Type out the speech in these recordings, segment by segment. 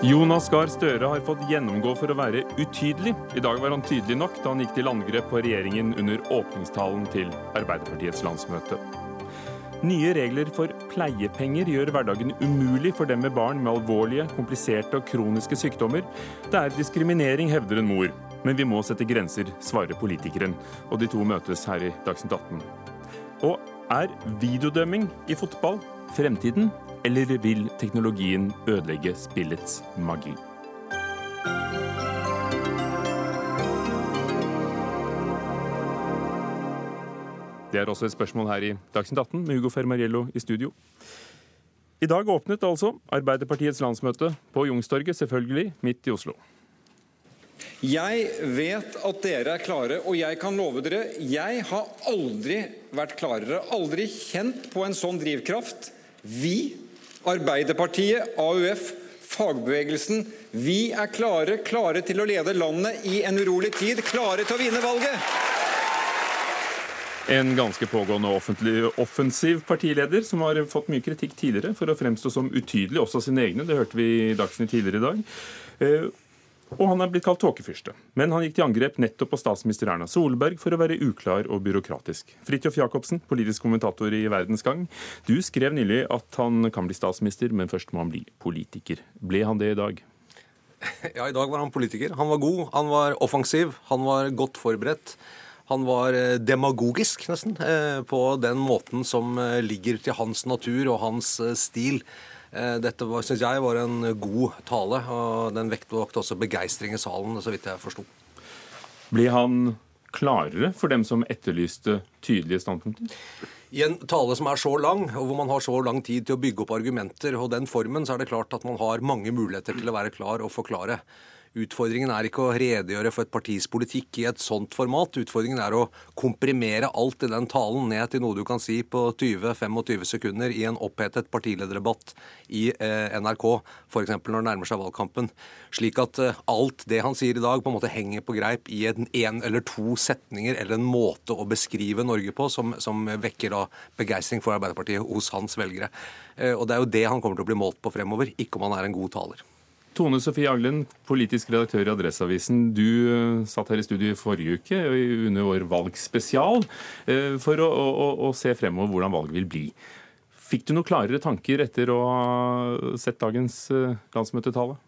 Jonas Gahr Støre har fått gjennomgå for å være utydelig. I dag var han tydelig nok da han gikk til angrep på regjeringen under åpningstalen til Arbeiderpartiets landsmøte. Nye regler for pleiepenger gjør hverdagen umulig for dem med barn med alvorlige, kompliserte og kroniske sykdommer. Det er diskriminering, hevder en mor. Men vi må sette grenser, svarer politikeren. Og de to møtes her i Dagsnytt 18. Og er videodømming i fotball fremtiden? Eller vil teknologien ødelegge spillets magi? Det er også et spørsmål her i Dagsnytt 18 med Hugo Fermariello i studio. I dag åpnet altså Arbeiderpartiets landsmøte på Youngstorget, selvfølgelig midt i Oslo. Jeg vet at dere er klare, og jeg kan love dere jeg har aldri vært klarere, aldri kjent på en sånn drivkraft. Vi Arbeiderpartiet, AUF, fagbevegelsen. Vi er klare, klare til å lede landet i en urolig tid, klare til å vinne valget. En ganske pågående offentlig, offensiv partileder som har fått mye kritikk tidligere for å fremstå som utydelig, også sine egne. Det hørte vi i Dagsnytt tidligere i dag. Og han er blitt kalt tåkefyrste. Men han gikk til angrep nettopp på statsminister Erna Solberg for å være uklar og byråkratisk. Fridtjof Jacobsen, politisk kommentator i Verdens Gang. Du skrev nylig at han kan bli statsminister, men først må han bli politiker. Ble han det i dag? Ja, i dag var han politiker. Han var god, han var offensiv, han var godt forberedt. Han var eh, demagogisk, nesten, eh, på den måten som eh, ligger til hans natur og hans stil. Eh, dette syns jeg var en god tale, og den vektvalgte også begeistring i salen, så vidt jeg forsto. Blir han klarere for dem som etterlyste tydelige standpunkter? I en tale som er så lang, og hvor man har så lang tid til å bygge opp argumenter, og den formen, så er det klart at man har mange muligheter til å være klar og forklare. Utfordringen er ikke å redegjøre for et partis politikk i et sånt format. Utfordringen er å komprimere alt i den talen ned til noe du kan si på 20-25 sekunder i en opphetet partilederdebatt i eh, NRK, f.eks. når det nærmer seg valgkampen. Slik at eh, alt det han sier i dag, på en måte henger på greip i en, en eller to setninger eller en måte å beskrive Norge på som, som vekker da begeistring for Arbeiderpartiet hos hans velgere. Eh, og det er jo det han kommer til å bli målt på fremover, ikke om han er en god taler. Tone Sofie Aglen, politisk redaktør i Adresseavisen. Du uh, satt her i studio i forrige uke under vår valgspesial uh, for å, å, å, se fremover hvordan valget vil bli. Fikk du noen klarere tanker etter å ha sett dagens landsmøtetale?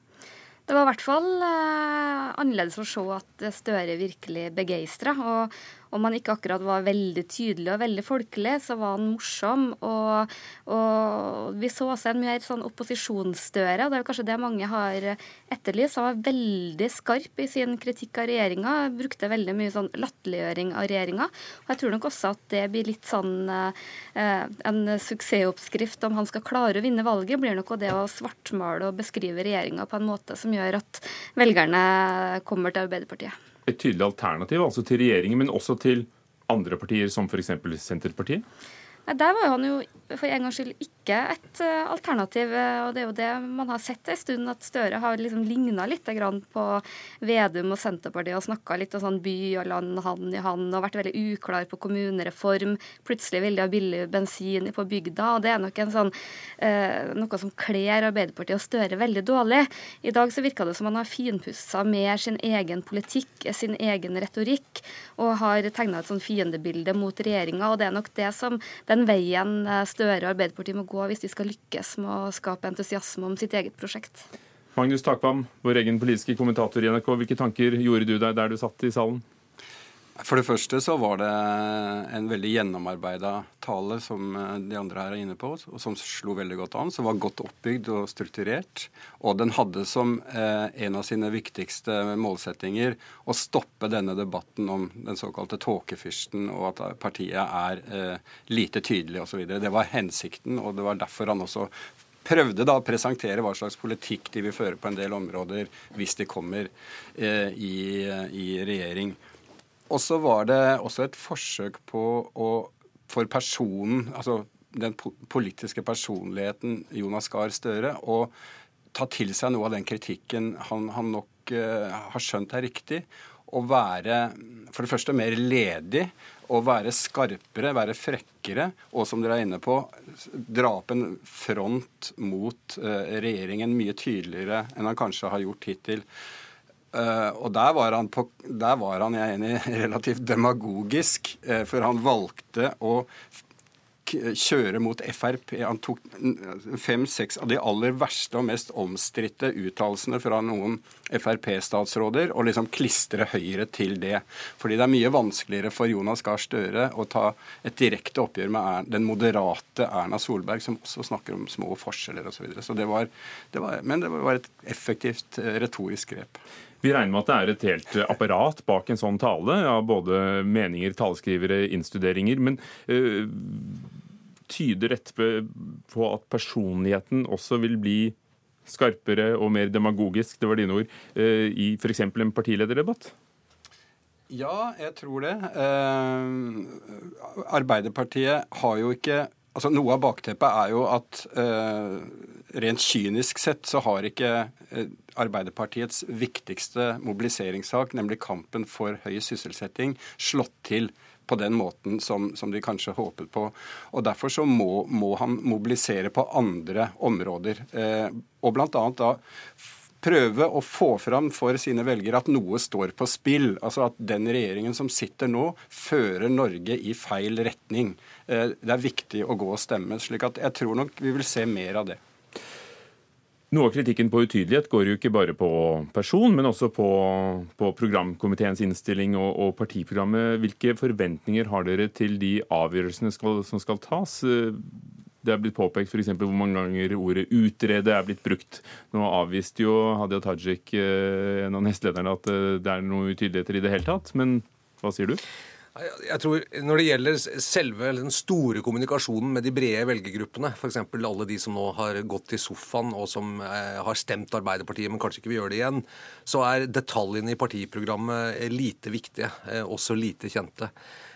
Det var i hvert fall annerledes å se at Støre virkelig begeistra. Og om han ikke akkurat var veldig tydelig og veldig folkelig, så var han morsom. Og, og vi så også en mer sånn opposisjonsstøre, og det er kanskje det mange har etterlyst. Han var veldig skarp i sin kritikk av regjeringa, brukte veldig mye sånn latterliggjøring av regjeringa. Og jeg tror nok også at det blir litt sånn eh, en suksessoppskrift om han skal klare å vinne valget, blir nok det å svartmale og beskrive regjeringa på en måte som gjør at velgerne kommer til Arbeiderpartiet et tydelig alternativ altså til regjeringen, men også til andre partier, som f.eks. Senterpartiet? Nei, Der var han jo for en gangs skyld ikke et eh, alternativ. Og det er jo det man har sett en stund, at Støre har liksom ligna litt på Vedum og Senterpartiet og snakka litt om sånn by og land, hand i hand, og vært veldig uklar på kommunereform. Plutselig vil de ha billig bensin på bygda. og Det er nok en sånn, eh, noe som kler Arbeiderpartiet og Støre veldig dårlig. I dag så virka det som han har finpussa med sin egen politikk, sin egen retorikk, og har tegna et sånn fiendebilde mot regjeringa. Og det er nok det som den veien eh, Støre og Arbeiderpartiet må gå hvis de skal lykkes med å skape entusiasme om sitt eget prosjekt. Magnus Takvam, vår egen politiske kommentator i NRK. Hvilke tanker gjorde du deg der du satt i salen? For det første så var det en veldig gjennomarbeida tale som eh, de andre her er inne på, og som slo veldig godt an. Som var godt oppbygd og strukturert. Og den hadde som eh, en av sine viktigste målsettinger å stoppe denne debatten om den såkalte tåkefyrsten, og at partiet er eh, lite tydelig osv. Det var hensikten, og det var derfor han også prøvde da å presentere hva slags politikk de vil føre på en del områder hvis de kommer i, i regjering. Og så var det også et forsøk på å for personen, altså den politiske personligheten Jonas Gahr Støre, å ta til seg noe av den kritikken han, han nok uh, har skjønt er riktig. Å være for det første mer ledig å være skarpere, være frekkere, og som dere er inne på, dra opp en front mot uh, regjeringen mye tydeligere enn han kanskje har gjort hittil. Uh, og der var, han på, der var han, jeg er enig, relativt demagogisk, uh, for han valgte å kjøre mot Frp. Han tok fem-seks av de aller verste og mest omstridte uttalelsene fra noen Frp-statsråder, og liksom klistre Høyre til det. Fordi det er mye vanskeligere for Jonas Gahr Støre å ta et direkte oppgjør med den moderate Erna Solberg, som også snakker om små forskjeller osv. Så, videre. så det det var, men det var et effektivt eh, retorisk grep. Vi regner med at det er et helt apparat bak en sånn tale, av både meninger, taleskrivere, innstuderinger. Men øh, tyder dette på at personligheten også vil bli skarpere og mer demagogisk, det var dine ord, øh, i f.eks. en partilederdebatt? Ja, jeg tror det. Eh, Arbeiderpartiet har jo ikke Altså Noe av bakteppet er jo at eh, rent kynisk sett så har ikke eh, Arbeiderpartiets viktigste mobiliseringssak, nemlig kampen for høy sysselsetting, slått til på den måten som, som de kanskje håpet på. Og Derfor så må, må han mobilisere på andre områder. Eh, og bl.a. da prøve å få fram for sine velgere at noe står på spill. Altså at den regjeringen som sitter nå, fører Norge i feil retning. Eh, det er viktig å gå og stemme. slik at jeg tror nok vi vil se mer av det. Noe av kritikken på utydelighet går jo ikke bare på person, men også på, på programkomiteens innstilling og, og, partiprogrammet. Hvilke forventninger har dere til de avgjørelsene skal, som skal tas? Det er blitt påpekt f.eks. hvor mange ganger ordet 'utrede' er blitt brukt. Nå avviste jo Hadia Tajik, eh, en av nestlederne, at eh, det er noen utydeligheter i det hele tatt. Men hva sier du? Jeg tror Når det gjelder selve den store kommunikasjonen med de brede velgergruppene, f.eks. alle de som nå har gått til sofaen og som eh, har stemt Arbeiderpartiet, men kanskje ikke vil gjøre det igjen, så er detaljene i partiprogrammet lite viktige, også lite kjente.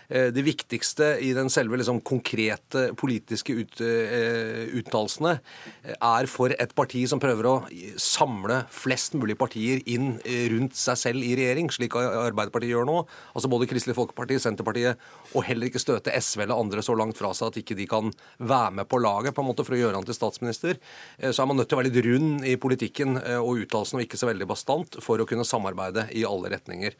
Eh, det viktigste i den selve liksom, konkrete politiske ut, uh, uttalelsene eh, er for et parti som prøver å samle flest mulig partier inn rundt seg selv i regjering, slik Arbeiderpartiet gjør nå. Altså både Kristelig Folkeparti, Senterpartiet og heller ikke støte SV eller andre så langt fra seg at ikke de kan være med på laget på en måte for å gjøre han til statsminister. Så er man nødt til å være litt rund i politikken og uttalelsene og ikke så veldig bastant for å kunne samarbeide i alle retninger.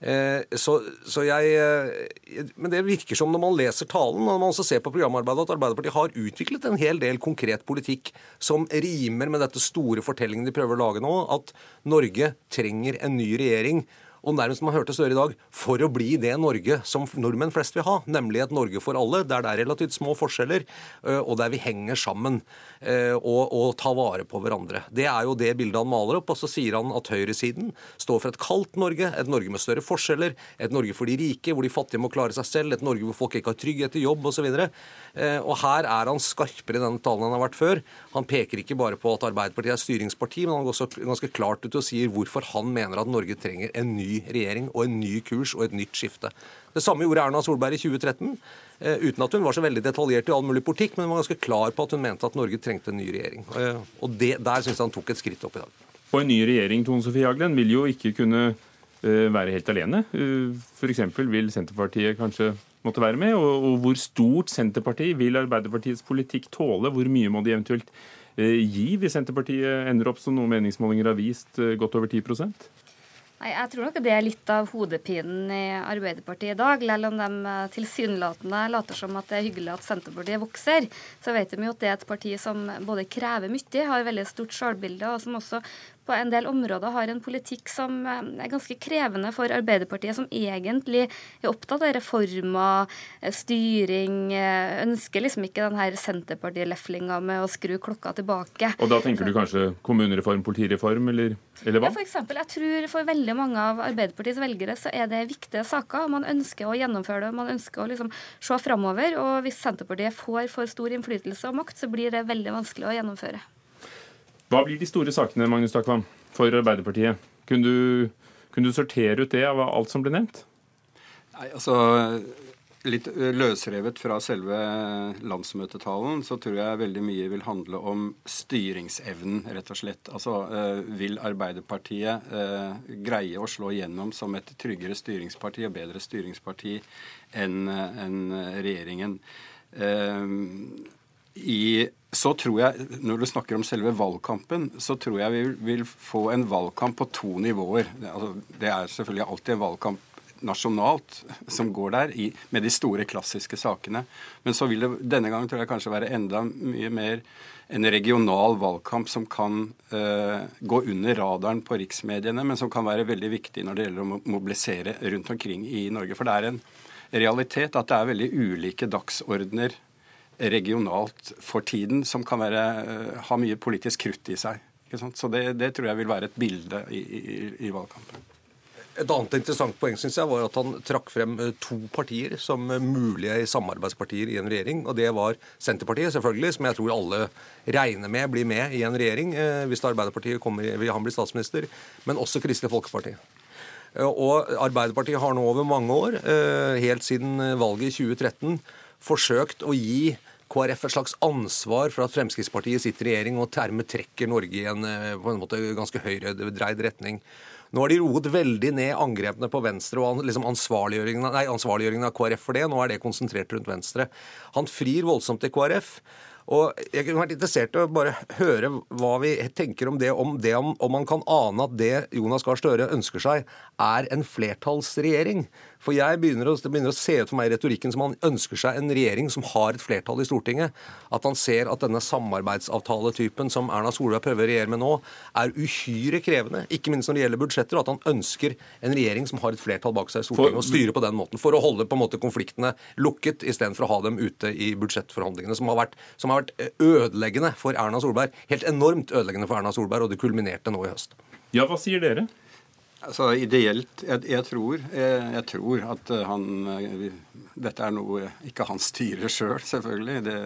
Eh, så, så jeg, eh, men det virker som når man leser talen og når man også ser på programarbeidet, at Arbeiderpartiet har utviklet en hel del konkret politikk som rimer med dette store fortellingen de prøver å lage nå, at Norge trenger en ny regjering og nærmest man hørte Støre i dag, for å bli det Norge som nordmenn flest vil ha, nemlig et Norge for alle, der det er relativt små forskjeller, og der vi henger sammen og, og tar vare på hverandre. Det er jo det bildet han maler opp, og så sier han at høyresiden står for et kaldt Norge, et Norge med større forskjeller, et Norge for de rike, hvor de fattige må klare seg selv, et Norge hvor folk ikke har trygghet i jobb osv. Og, og her er han skarpere i denne talen han har vært før. Han peker ikke bare på at Arbeiderpartiet er styringsparti, men han går også ganske klart ut og sier hvorfor han mener at Norge trenger en ny regjering og en ny kurs og et nytt skifte. Det samme gjorde Erna Solberg i 2013, eh, uten at hun var så veldig detaljert i all mulig politikk, men hun var ganske klar på at hun mente at Norge trengte en ny regjering. Eh, og det, Der syns jeg han tok et skritt opp i dag. Og en ny regjering Tone Sofie Aglen, vil jo ikke kunne eh, være helt alene. F.eks. vil Senterpartiet kanskje måtte være med. Og, hvor stort Senterparti vil Arbeiderpartiets politikk tåle? Hvor mye må de eventuelt gi hvis Senterpartiet ender opp, som noen meningsmålinger har vist, godt over 10 Nei, Jeg tror nok det er litt av hodepinen i Arbeiderpartiet i dag. Selv om de eh, tilsynelatende later som at det er hyggelig at Senterpartiet vokser, så vet de jo at det er et parti som både krever mye, har veldig stort sjølbilde, og som også på en del områder har en politikk som eh, er ganske krevende for Arbeiderpartiet, som egentlig er opptatt av reformer, eh, styring, eh, ønsker liksom ikke den her Senterparti-leflinga med å skru klokka tilbake. Og da tenker du kanskje kommunereform, politireform, eller, eller hva? Ja, for eksempel, jeg tror for veldig mange av Arbeiderpartiets velgere så er det viktige saker. Man ønsker å gjennomføre det, man ønsker å liksom se framover. Og hvis Senterpartiet får for stor innflytelse og makt, så blir det veldig vanskelig å gjennomføre. Hva blir de store sakene Magnus Takvam, for Arbeiderpartiet? Kunne du, kunne du sortere ut det av alt som ble nevnt? Nei, altså litt løsrevet fra selve landsmøtetalen, så tror jeg veldig mye vil handle om styringsevnen, rett og slett. Altså vil Arbeiderpartiet greie å slå igjennom som et tryggere styringsparti og bedre styringsparti enn regjeringen? I, så tror jeg, Når du snakker om selve valgkampen, så tror jeg vi vil få en valgkamp på to nivåer. Altså, det er selvfølgelig alltid en valgkamp nasjonalt som går der, med de store, klassiske sakene. Men så vil det denne gangen tror jeg kanskje være enda mye mer en regional valgkamp som kan uh, gå under radaren på riksmediene, men som kan være veldig viktig når det gjelder å mobilisere rundt omkring i Norge. For det er en realitet at det er veldig ulike dagsordener regionalt for tiden som kan være, uh, ha mye politisk krutt i seg. Så det, det, tror jeg vil være et bilde i, i, i valgkampen. Et annet interessant poeng synes jeg, var at han trakk frem eh, to partier som eh, mulige samarbeidspartier i en regjering. og Det var Senterpartiet, selvfølgelig, som jeg tror alle regner med blir med i en regjering hvis Arbeiderpartiet kommer, vil han bli statsminister, men også Kristelig Folkeparti. Og Arbeiderpartiet har nå over mange år, helt siden valget i 2013, forsøkt å gi KrF et slags ansvar for at Fremskrittspartiet sitter i regjering og dermed trekker Norge i en eh, på en måte ganske høyredreid retning. Nå har de roet veldig ned angrepene på Venstre og liksom ansvarliggjøringen, nei, ansvarliggjøringen av KrF for det. Nå er det konsentrert rundt Venstre. Han frir voldsomt til KrF. Og Jeg kunne vært interessert i å bare høre hva vi tenker om det, om, det, om man kan ane at det Jonas Gahr Støre ønsker seg, er en flertallsregjering. For jeg begynner å, Det begynner å se ut for meg i retorikken som han ønsker seg en regjering som har et flertall i Stortinget. At han ser at denne samarbeidsavtaletypen som Erna Solberg prøver å regjere med nå, er uhyre krevende. Ikke minst når det gjelder budsjetter. Og at han ønsker en regjering som har et flertall bak seg i Stortinget, og styrer på den måten. For å holde på en måte konfliktene lukket, istedenfor å ha dem ute i budsjettforhandlingene. Som har, vært, som har vært ødeleggende for Erna Solberg. Helt enormt ødeleggende for Erna Solberg, og det kulminerte nå i høst. Ja, hva sier dere? Altså Ideelt jeg, jeg, tror, jeg, jeg, tror at eh, han eh, Dette er noe ikke han styrer sjøl, selv, selvfølgelig. Det,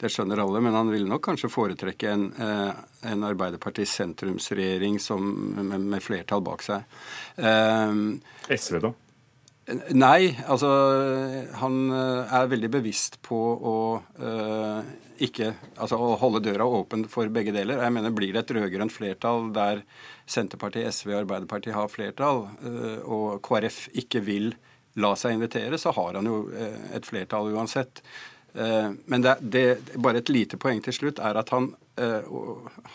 det, skjønner alle. Men han vil nok kanskje foretrekke en, eh, en Arbeiderparti-sentrumsregjering med, med, flertall bak seg. Um, SV, da? Nei, altså han er veldig bevisst på å øh, ikke Altså å holde døra åpen for begge deler. Jeg mener blir det et rød-grønt flertall der Senterpartiet, SV og Arbeiderpartiet har flertall, øh, og KrF ikke vil la seg invitere, så har han jo et flertall uansett. Men det, det, bare et lite poeng til slutt er at han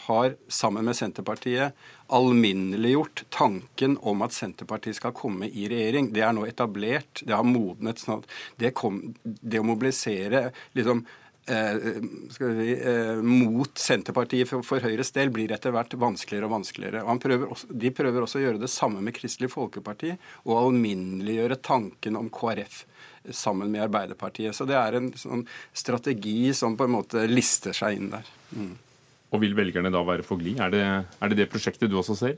har sammen med Senterpartiet alminneliggjort tanken om at Senterpartiet skal komme i regjering. Det er nå etablert, det har modnet. sånn det, kom, det å mobilisere liksom, Eh, vi, eh, mot Senterpartiet for, for, Høyres del blir etter hvert vanskeligere og vanskeligere. Og prøver også, de prøver også å gjøre det samme med Kristelig Folkeparti og alminneliggjøre tanken om KrF sammen med Arbeiderpartiet. Så det er en sånn strategi som på en måte lister seg inn der. Mm. Og vil velgerne da være for glid? Er, er det det prosjektet du også ser?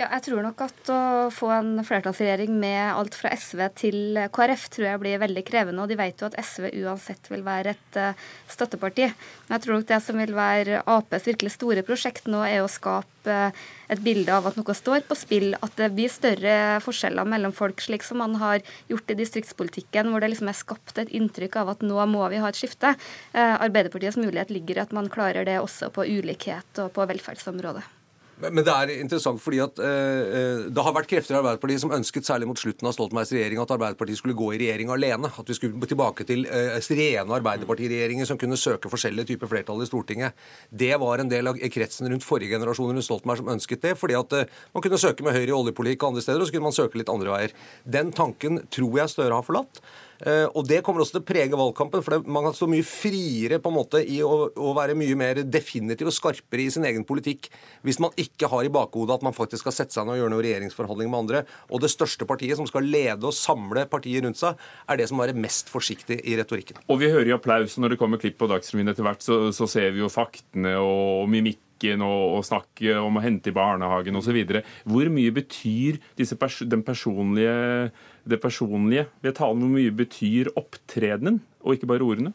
Ja, jeg tror nok at å få en flertallsregjering med alt fra SV til KrF tror jeg blir veldig krevende. Og de vet jo at SV uansett vil være et uh, støtteparti. Men jeg tror nok det som vil være Aps virkelig store prosjekt nå, er å skape uh, et bilde av at noe står på spill. At det blir større forskjeller mellom folk, slik som man har gjort i distriktspolitikken, hvor det liksom er skapt et inntrykk av at nå må vi ha et skifte. Uh, Arbeiderpartiets mulighet ligger i at man klarer det også på ulikhet og på velferdsområdet. Men det er interessant fordi at eh, eh, det har vært krefter i Arbeiderpartiet som ønsket, særlig mot slutten av Stoltenbergs regjering, at Arbeiderpartiet skulle gå i regjering alene. At vi skulle tilbake til eh, rene Arbeiderpartiregjeringer som kunne søke forskjellige typer flertall i Stortinget. Det var en del av kretsen rundt forrige generasjon rundt Stoltenberg som ønsket det. fordi at eh, man kunne søke med Høyre i oljepolitikk og andre steder, og så kunne man søke litt andre veier. Den tanken tror jeg Støre har forlatt. Eh, og Det kommer også til å prege valgkampen. for Man kan stå mye friere på en måte i å, å, være mye mer definitiv og skarpere i sin egen politikk hvis man ikke har i bakhodet at man faktisk skal sette seg ned og gjøre noen regjeringsforhandlinger med andre. Og det største partiet som skal lede og samle partiet rundt seg, er det som er mest forsiktig i retorikken. Og vi hører jo applaus når det kommer klipp på Dagsrevyen etter hvert, så, så ser vi jo faktene og mimikk og, og snakke om å hente i barnehagen osv. Hvor mye betyr pers den personlige det personlige ved talen? Hvor mye betyr opptredenen, og ikke bare ordene?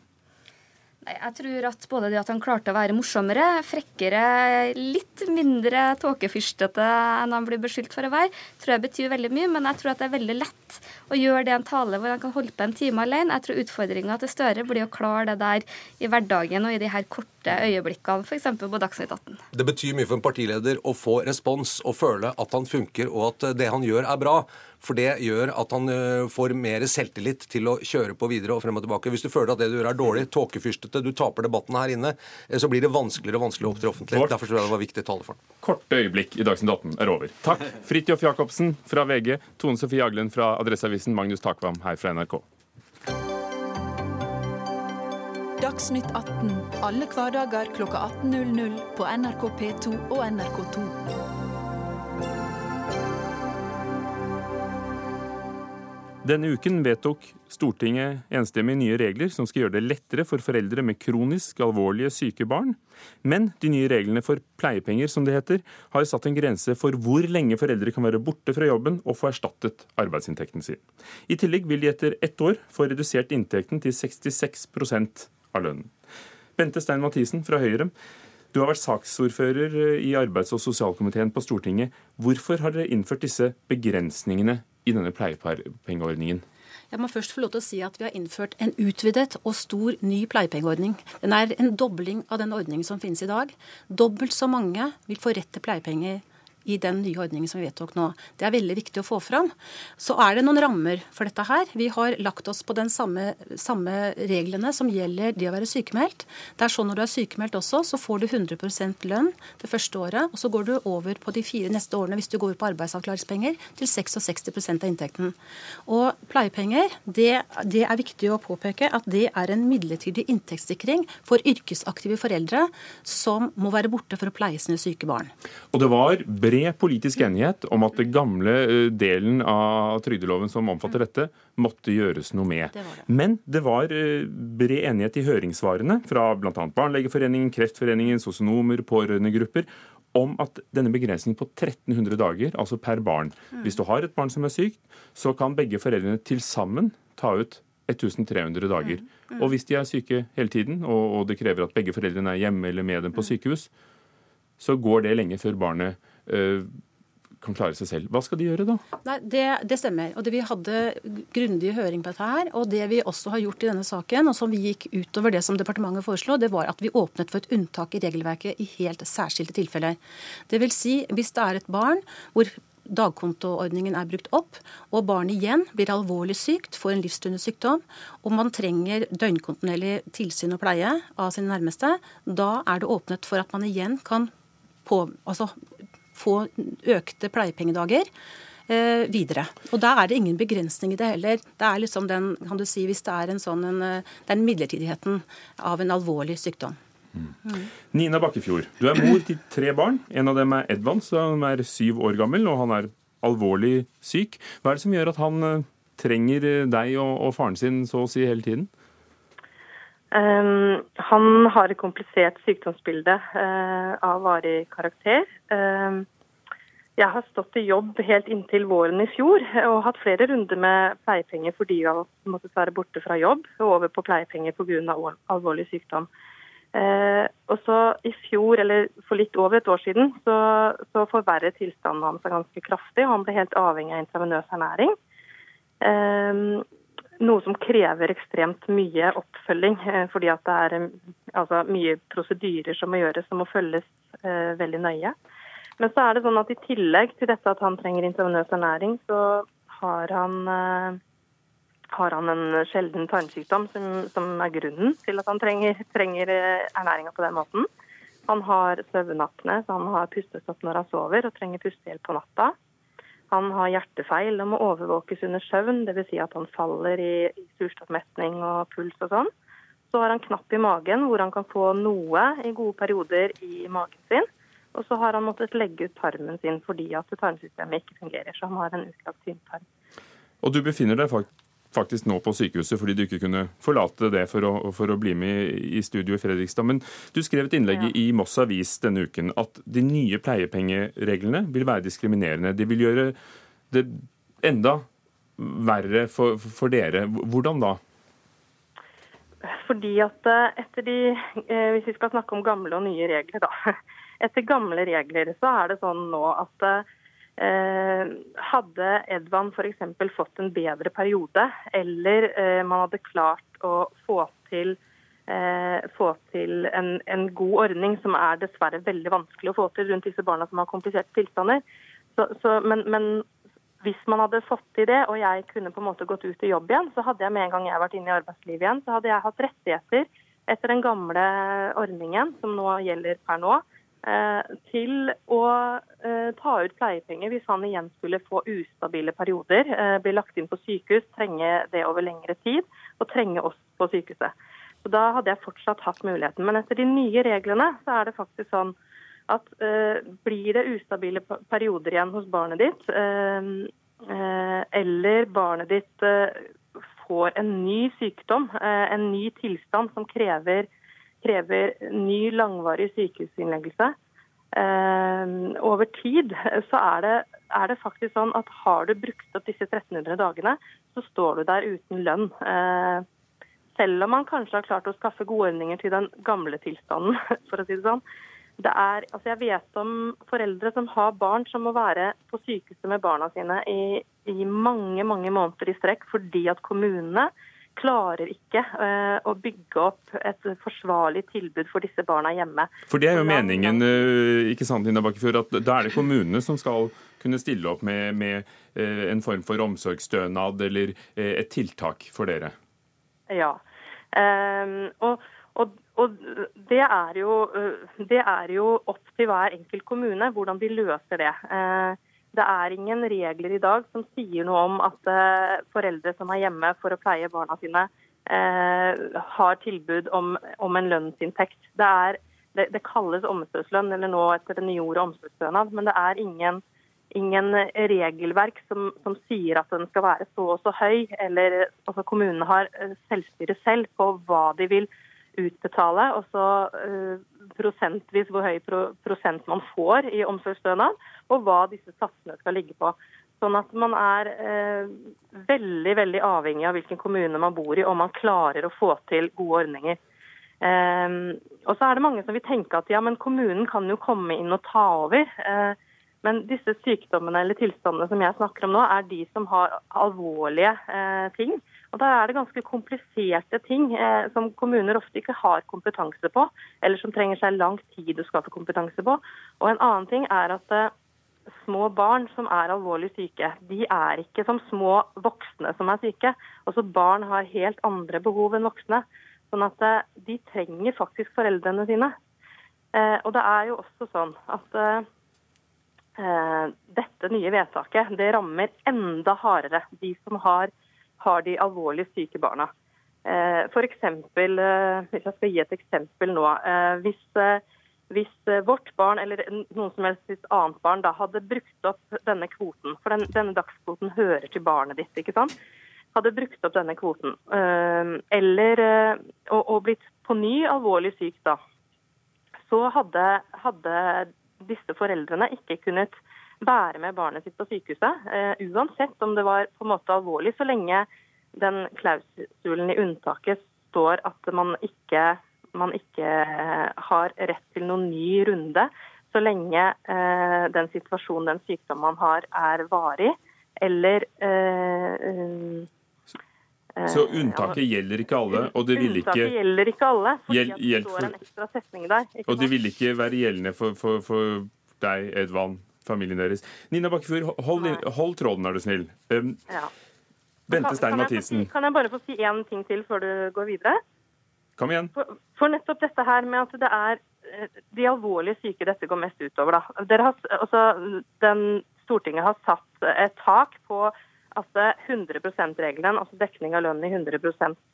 Jeg tror at både det at han klarte å være morsommere, frekkere, litt mindre tåkefyrstete enn han blir beskyldt for å være, tror jeg betyr veldig mye. Men jeg tror at det er veldig lett å gjøre det en tale hvor han kan holde på en time alene. Jeg tror utfordringa til Støre blir å klare det der i hverdagen og i de her korte øyeblikkene, f.eks. på Dagsnytt 18. Det betyr mye for en partileder å få respons og føle at han funker og at det han gjør er bra. For det gjør at han eh, får mer selvtillit til å kjøre på videre og frem og tilbake. Hvis du føler at det du gjør er dårlig, tåkefyrstete, du taper debatten her inne, eh, så blir det vanskeligere og vanskeligere å opptre offentlig. Derfor tror jeg det var viktig å tale for ham. Korte øyeblikk i Dagsnytt 18 er over. Takk. Fridtjof Jacobsen fra VG, Tone Sofie Aglen fra Adresseavisen, Magnus Takvam her fra NRK. Dagsnytt 18 alle hverdager klokka 18.00 på NRK P2 og NRK2. Denne uken vedtok Stortinget enstemmig nye regler som skal gjøre det lettere for foreldre med kronisk alvorlige syke barn. Men de nye reglene for pleiepenger, som det heter, har satt en grense for hvor lenge foreldre kan være borte fra jobben og få erstattet arbeidsinntekten sin. I tillegg vil de etter ett år få redusert inntekten til 66 av lønnen. Bente Stein Mathisen fra Høyre. Du har vært saksordfører i arbeids- og sosialkomiteen på Stortinget. Hvorfor har dere innført disse begrensningene i denne pleiepengeordningen? Jeg må først få lov til å si at Vi har innført en utvidet og stor ny pleiepengeordning. Den er en dobling av den ordningen som finnes i dag. Dobbelt så mange vil få rett til pleiepenger i den nye ordningen som vi vedtok nå. Det er veldig viktig å få fram. Så er det noen rammer for dette her. Vi har lagt oss på den samme, samme reglene som gjelder det å være sykemeldt. Det er sånn når du er sykemeldt også, så får du 100% lønn det første året. Og så går du over på de fire neste årene, hvis du går på arbeidsavklaringspenger, til 66% av inntekten. Og pleiepenger, det, det er viktig å påpeke at det er en midlertidig inntektssikring for yrkesaktive foreldre som må være borte for å pleie sine syke barn. Og det var bred bred politisk enighet om at det gamle eh, delen av trygdeloven som omfatter dette, måtte gjøres noe med. Det det. Men det var eh, bred enighet i høringssvarene fra bl.a. Barnelegeforeningen, Kreftforeningen, sosionomer, pårørendegrupper om at denne begrensningen på 1300 dager, altså per barn mm. Hvis du har et barn som er sykt, så kan begge foreldrene til sammen ta ut 1300 dager. Mm. Mm. Og hvis de er syke hele tiden, og, det krever at begge foreldrene er hjemme eller med dem på sykehus, så går det lenge før barnet kan klare seg selv. Hva skal de gjøre da? Nei, det, det stemmer. Og det, Vi hadde grundig høring på dette. her, og Det vi også har gjort i denne saken, og som vi gikk utover det som departementet foreslo, det var at vi åpnet for et unntak i regelverket i helt særskilte tilfeller. Det vil si, hvis det er et barn hvor dagkontoordningen er brukt opp, og barnet igjen blir alvorlig sykt, får en livstruende sykdom, og man trenger døgnkontinuerlig tilsyn og pleie av sine nærmeste, da er det åpnet for at man igjen kan på, altså, få økte pleiepengedager eh, videre. Og da er det ingen begrensning i det heller. Det er liksom den, kan du si, hvis det er en sånn en, eh, den midlertidigheten av en alvorlig sykdom. Mm. Mm. Nina Bakkefjord, du er mor til tre barn. En av dem er Edvard, som er syv år gammel, og han er alvorlig syk. Hva er det som gjør at han eh, trenger deg og, og faren sin så å si hele tiden? Um, han har et komplisert sykdomsbilde uh, av varig karakter. Um, jeg har stått i jobb helt inntil våren i fjor og hatt flere runder med pleiepenger fordi jeg måtte være borte fra jobb og over på pleiepenger pga. alvorlig sykdom. Uh, og så I fjor, eller for litt over et år siden, så, så forverret tilstanden hans ganske kraftig. og Han ble helt avhengig av intravenøs ernæring. Um, noe som krever ekstremt mye oppfølging, eh, fordi at det er eh, altså, mye prosedyrer som må gjøres, som må følges eh, veldig nøye. Men så er det sånn at i tillegg til dette at han trenger intravenøs ernæring, så har han, eh, har han en sjelden tarmsykdom som, som, er grunnen til at han trenger, trenger eh, ernæringa på den måten. Han har søvnapne, så han har pustestopp når han sover og trenger pustehjelp på natta. Han har hjertefeil og må overvåkes under søvn, dvs. Si at han faller i, surstoffmetning og puls og sånn. Så har han knapp i magen, hvor han kan få noe i gode perioder i magen sin. Og så har han måttet legge ut tarmen sin fordi at tarmsystemet ikke fungerer. Så han har en utlagt tynntarm. Og du befinner deg faktisk faktisk nå på sykehuset fordi du ikke kunne forlate det for å, for å bli med i studio i Fredrikstad. Men du skrev et innlegg ja. i Moss Avis denne uken at de nye pleiepengereglene vil være diskriminerende. De vil gjøre det enda verre for, for dere. Hvordan da? fordi at eh, etter de eh, Hvis vi skal snakke om gamle og nye regler, da. Etter gamle regler så er det sånn nå at eh, hadde Edvan f.eks. fått en bedre periode, eller eh, man hadde klart å få til, eh, få til en, en, god ordning, som er dessverre veldig vanskelig å få til rundt disse barna som har kompliserte tilstander. Så, så, men, men hvis man hadde fått til det, og jeg kunne på en måte gått ut i jobb igjen, så hadde jeg med en gang jeg vært inne i arbeidslivet igjen, så hadde jeg hatt rettigheter etter den gamle ordningen, som nå gjelder per nå, eh, til å eh, ta ut pleiepenger hvis han igjen skulle få ustabile perioder, eh, bli lagt inn på sykehus, trenge det over lengre tid, og trenge oss på sykehuset. Så Da hadde jeg fortsatt hatt muligheten. Men etter de nye reglene så er det faktisk sånn at blir det ustabile perioder igjen hos barnet ditt, eller barnet ditt får en ny sykdom, en ny tilstand som krever, krever ny langvarig sykehusinnleggelse, over tid så er det, er det, faktisk sånn at har du brukt opp disse 1300 dagene, så står du der uten lønn. Selv om man kanskje har klart å skaffe gode ordninger til den gamle tilstanden, for å si det sånn det er, altså jeg vet om foreldre som har barn som må være på sykehuset med barna sine i, i mange mange måneder i strekk fordi at kommunene klarer ikke uh, å bygge opp et forsvarlig tilbud for disse barna hjemme. For det er jo meningen, uh, ikke sant, Nina Bakkefjord, at da er det kommunene som skal kunne stille opp med, med uh, en form for omsorgsstønad eller et tiltak for dere? Ja. Um, og og, og det, er jo, det, er jo, opp til hver enkelt kommune hvordan de løser det. Eh, det er ingen regler i dag som sier noe om at øh, foreldre som er hjemme for å pleie barna sine, eh, har tilbud om, om en lønnsinntekt. Det, er, det, det, kalles omsorgslønn, eller nå etter det nye ordet omsorgsstønad, men det er ingen, ingen regelverk som, som, sier at den skal være så og så høy. eller altså Kommunene har øh, selvstyre selv på hva de vil gjøre utbetale, og så uh, prosentvis hvor høy pro prosent man får i omsorgsstønad, og hva disse satsene skal ligge på. Sånn at man er uh, veldig veldig avhengig av hvilken kommune man bor i, om man klarer å få til gode ordninger. Um, og så er det mange som vil tenke at ja, men kommunen kan jo komme inn og ta over. Uh, men disse sykdommene eller tilstandene som jeg snakker om nå, er de som har alvorlige eh, ting. Og Da er det ganske kompliserte ting eh, som kommuner ofte ikke har kompetanse på, eller som trenger seg lang tid å skaffe kompetanse på. Og En annen ting er at eh, små barn som er alvorlig syke, de er ikke som små voksne som er syke. Også barn har helt andre behov enn voksne. Sånn at eh, de trenger faktisk foreldrene sine. Eh, og det er jo også sånn at eh, Eh, dette nye vedtaket det rammer enda hardere de som har, har de alvorlig syke barna. Eh, for eksempel, eh, hvis jeg skal gi et eksempel nå. Hvis, hvis, vårt barn eller noen som helst annet barn da hadde brukt opp denne kvoten, for den, denne dagskvoten hører til barnet ditt, ikke sant? hadde brukt opp denne kvoten, eller og, og blitt på ny alvorlig syk da, så hadde, hadde disse foreldrene ikke kunnet være med barnet sitt på sykehuset, uh, uansett om det var på en måte alvorlig, så lenge den klausulen i unntaket står at man ikke, man ikke uh, har rett til noen ny runde så lenge uh, den situasjonen, den sykdommen man har, er varig, eller så unntaket gjelder ikke alle? og det vil ikke... Gjelder ikke alle, fordi det står en ekstra setning der. og det vil ikke være gjeldende for, for, for deg, Edvald, familien deres. Nina Bakkefjord, hold, hold, tråden, er du snill. Um, ja. Bente Stein Mathisen. Kan jeg bare få si én ting til før du går videre? Kom igjen. For, for, nettopp dette her med at det er eh, de alvorlige syke dette går mest utover. da. Dere har, altså, den, Stortinget har satt et tak på at 100 %-regelen, altså dekning av lønn i 100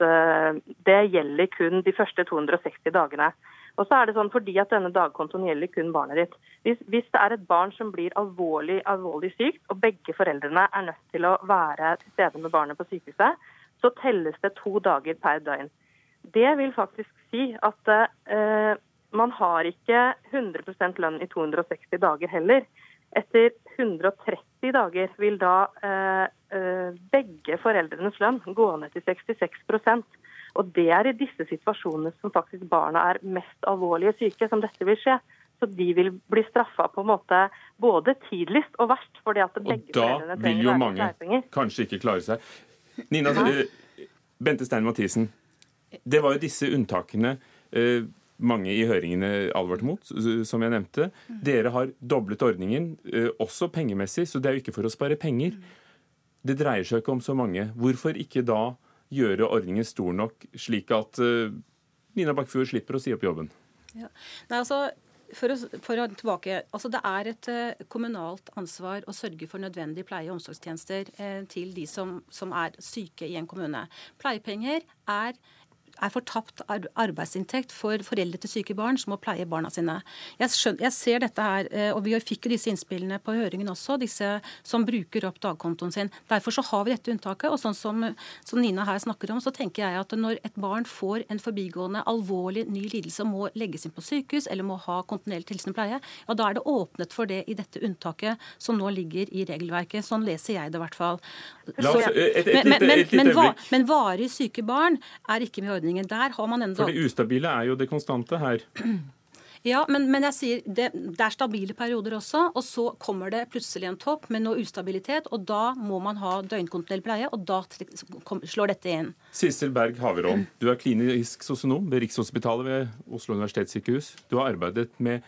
eh, det gjelder kun de første 260 dagene. Og så er det sånn fordi at denne dagkontoen gjelder kun barnet ditt. Hvis, hvis, det er et barn som blir alvorlig, alvorlig sykt, og begge foreldrene er nødt til å være til stede med barnet på sykehuset, så telles det to dager per døgn. Det vil faktisk si at eh, man har ikke 100% lønn i 260 dager heller. Etter 130 dager vil da eh, eh, begge foreldrenes lønn gå ned til 66% Og Det er i disse situasjonene som faktisk barna er mest alvorlige syke, som dette vil skje. Så de vil bli straffa på en måte både tidligst og verst. fordi at begge Og da vil jo mange kanskje ikke klare seg. Nina, eh, Bente Stein Mathisen, det var jo disse unntakene eh, mange i høringene advarte mot, som jeg nevnte. Dere har doblet ordningen, eh, også pengemessig, så det er jo ikke for å spare penger. Det dreier seg ikke om så mange. Hvorfor ikke da gjøre ordningen stor nok, slik at Nina Bakkefjord slipper å si opp jobben? Ja. Nei, altså, for å, for å, tilbake, altså Det er et uh, kommunalt ansvar å sørge for nødvendige pleie- og omsorgstjenester eh, til de som, som, er syke i en kommune. Pleiepenger er er fortapt arbeidsinntekt for foreldre til syke barn som må pleie barna sine. Jeg, skjønner, jeg ser dette her, eh, og vi fikk jo disse innspillene på høringen også, disse som bruker opp dagkontoen sin. Derfor så har vi dette unntaket. Og sånn som, som Nina her snakker om, så tenker jeg at når et barn får en forbigående alvorlig ny lidelse og må legges inn på sykehus eller må ha kontinuerlig tilsyn og pleie, ja da er det åpnet for det i dette unntaket som nå ligger i regelverket. Sånn leser jeg det i hvert fall. Så, men, men, men, men varig syke barn er ikke med i ordningen. Der har man enda For det ustabile er jo det konstante her. Ja, men, men, jeg sier det, det, er stabile perioder også. Og så kommer det plutselig en topp med noe ustabilitet, og da må man ha døgnkontinuerlig pleie, og da slår dette inn. Sissel Berg Haverån, du er klinisk sosionom ved Rikshospitalet ved Oslo universitetssykehus. Du har arbeidet med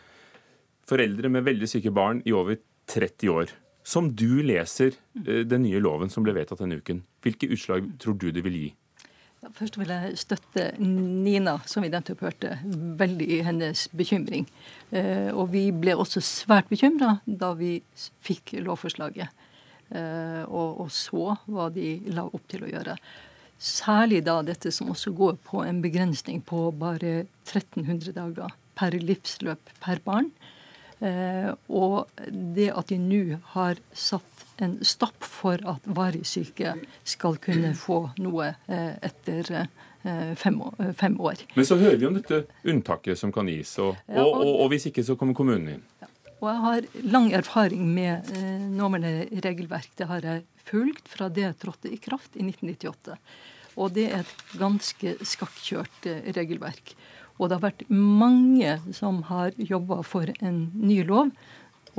foreldre med veldig syke barn i over 30 år. Som du leser eh, den nye loven som ble vedtatt denne uken, hvilke utslag tror du det vil gi? Først vil jeg støtte Nina, som vi nettopp hørte, veldig i hennes bekymring. Eh, og vi ble også svært bekymra da vi fikk lovforslaget eh, og, så hva de la opp til å gjøre. Særlig da dette som også går på en begrensning på bare 1300 dager per livsløp per barn. Eh, og det at de nå har satt en stopp for at varig syke skal kunne få noe eh, etter eh, fem år. Men så hører vi om dette unntaket som kan gis, og, og, og, og hvis ikke så kommer kommunen inn. Og jeg har lang erfaring med eh, nåværende regelverk. Det har jeg fulgt fra det trådte i kraft i 1998. Og det er et ganske skakkjørt regelverk. Og det har vært mange som har jobba for en ny lov.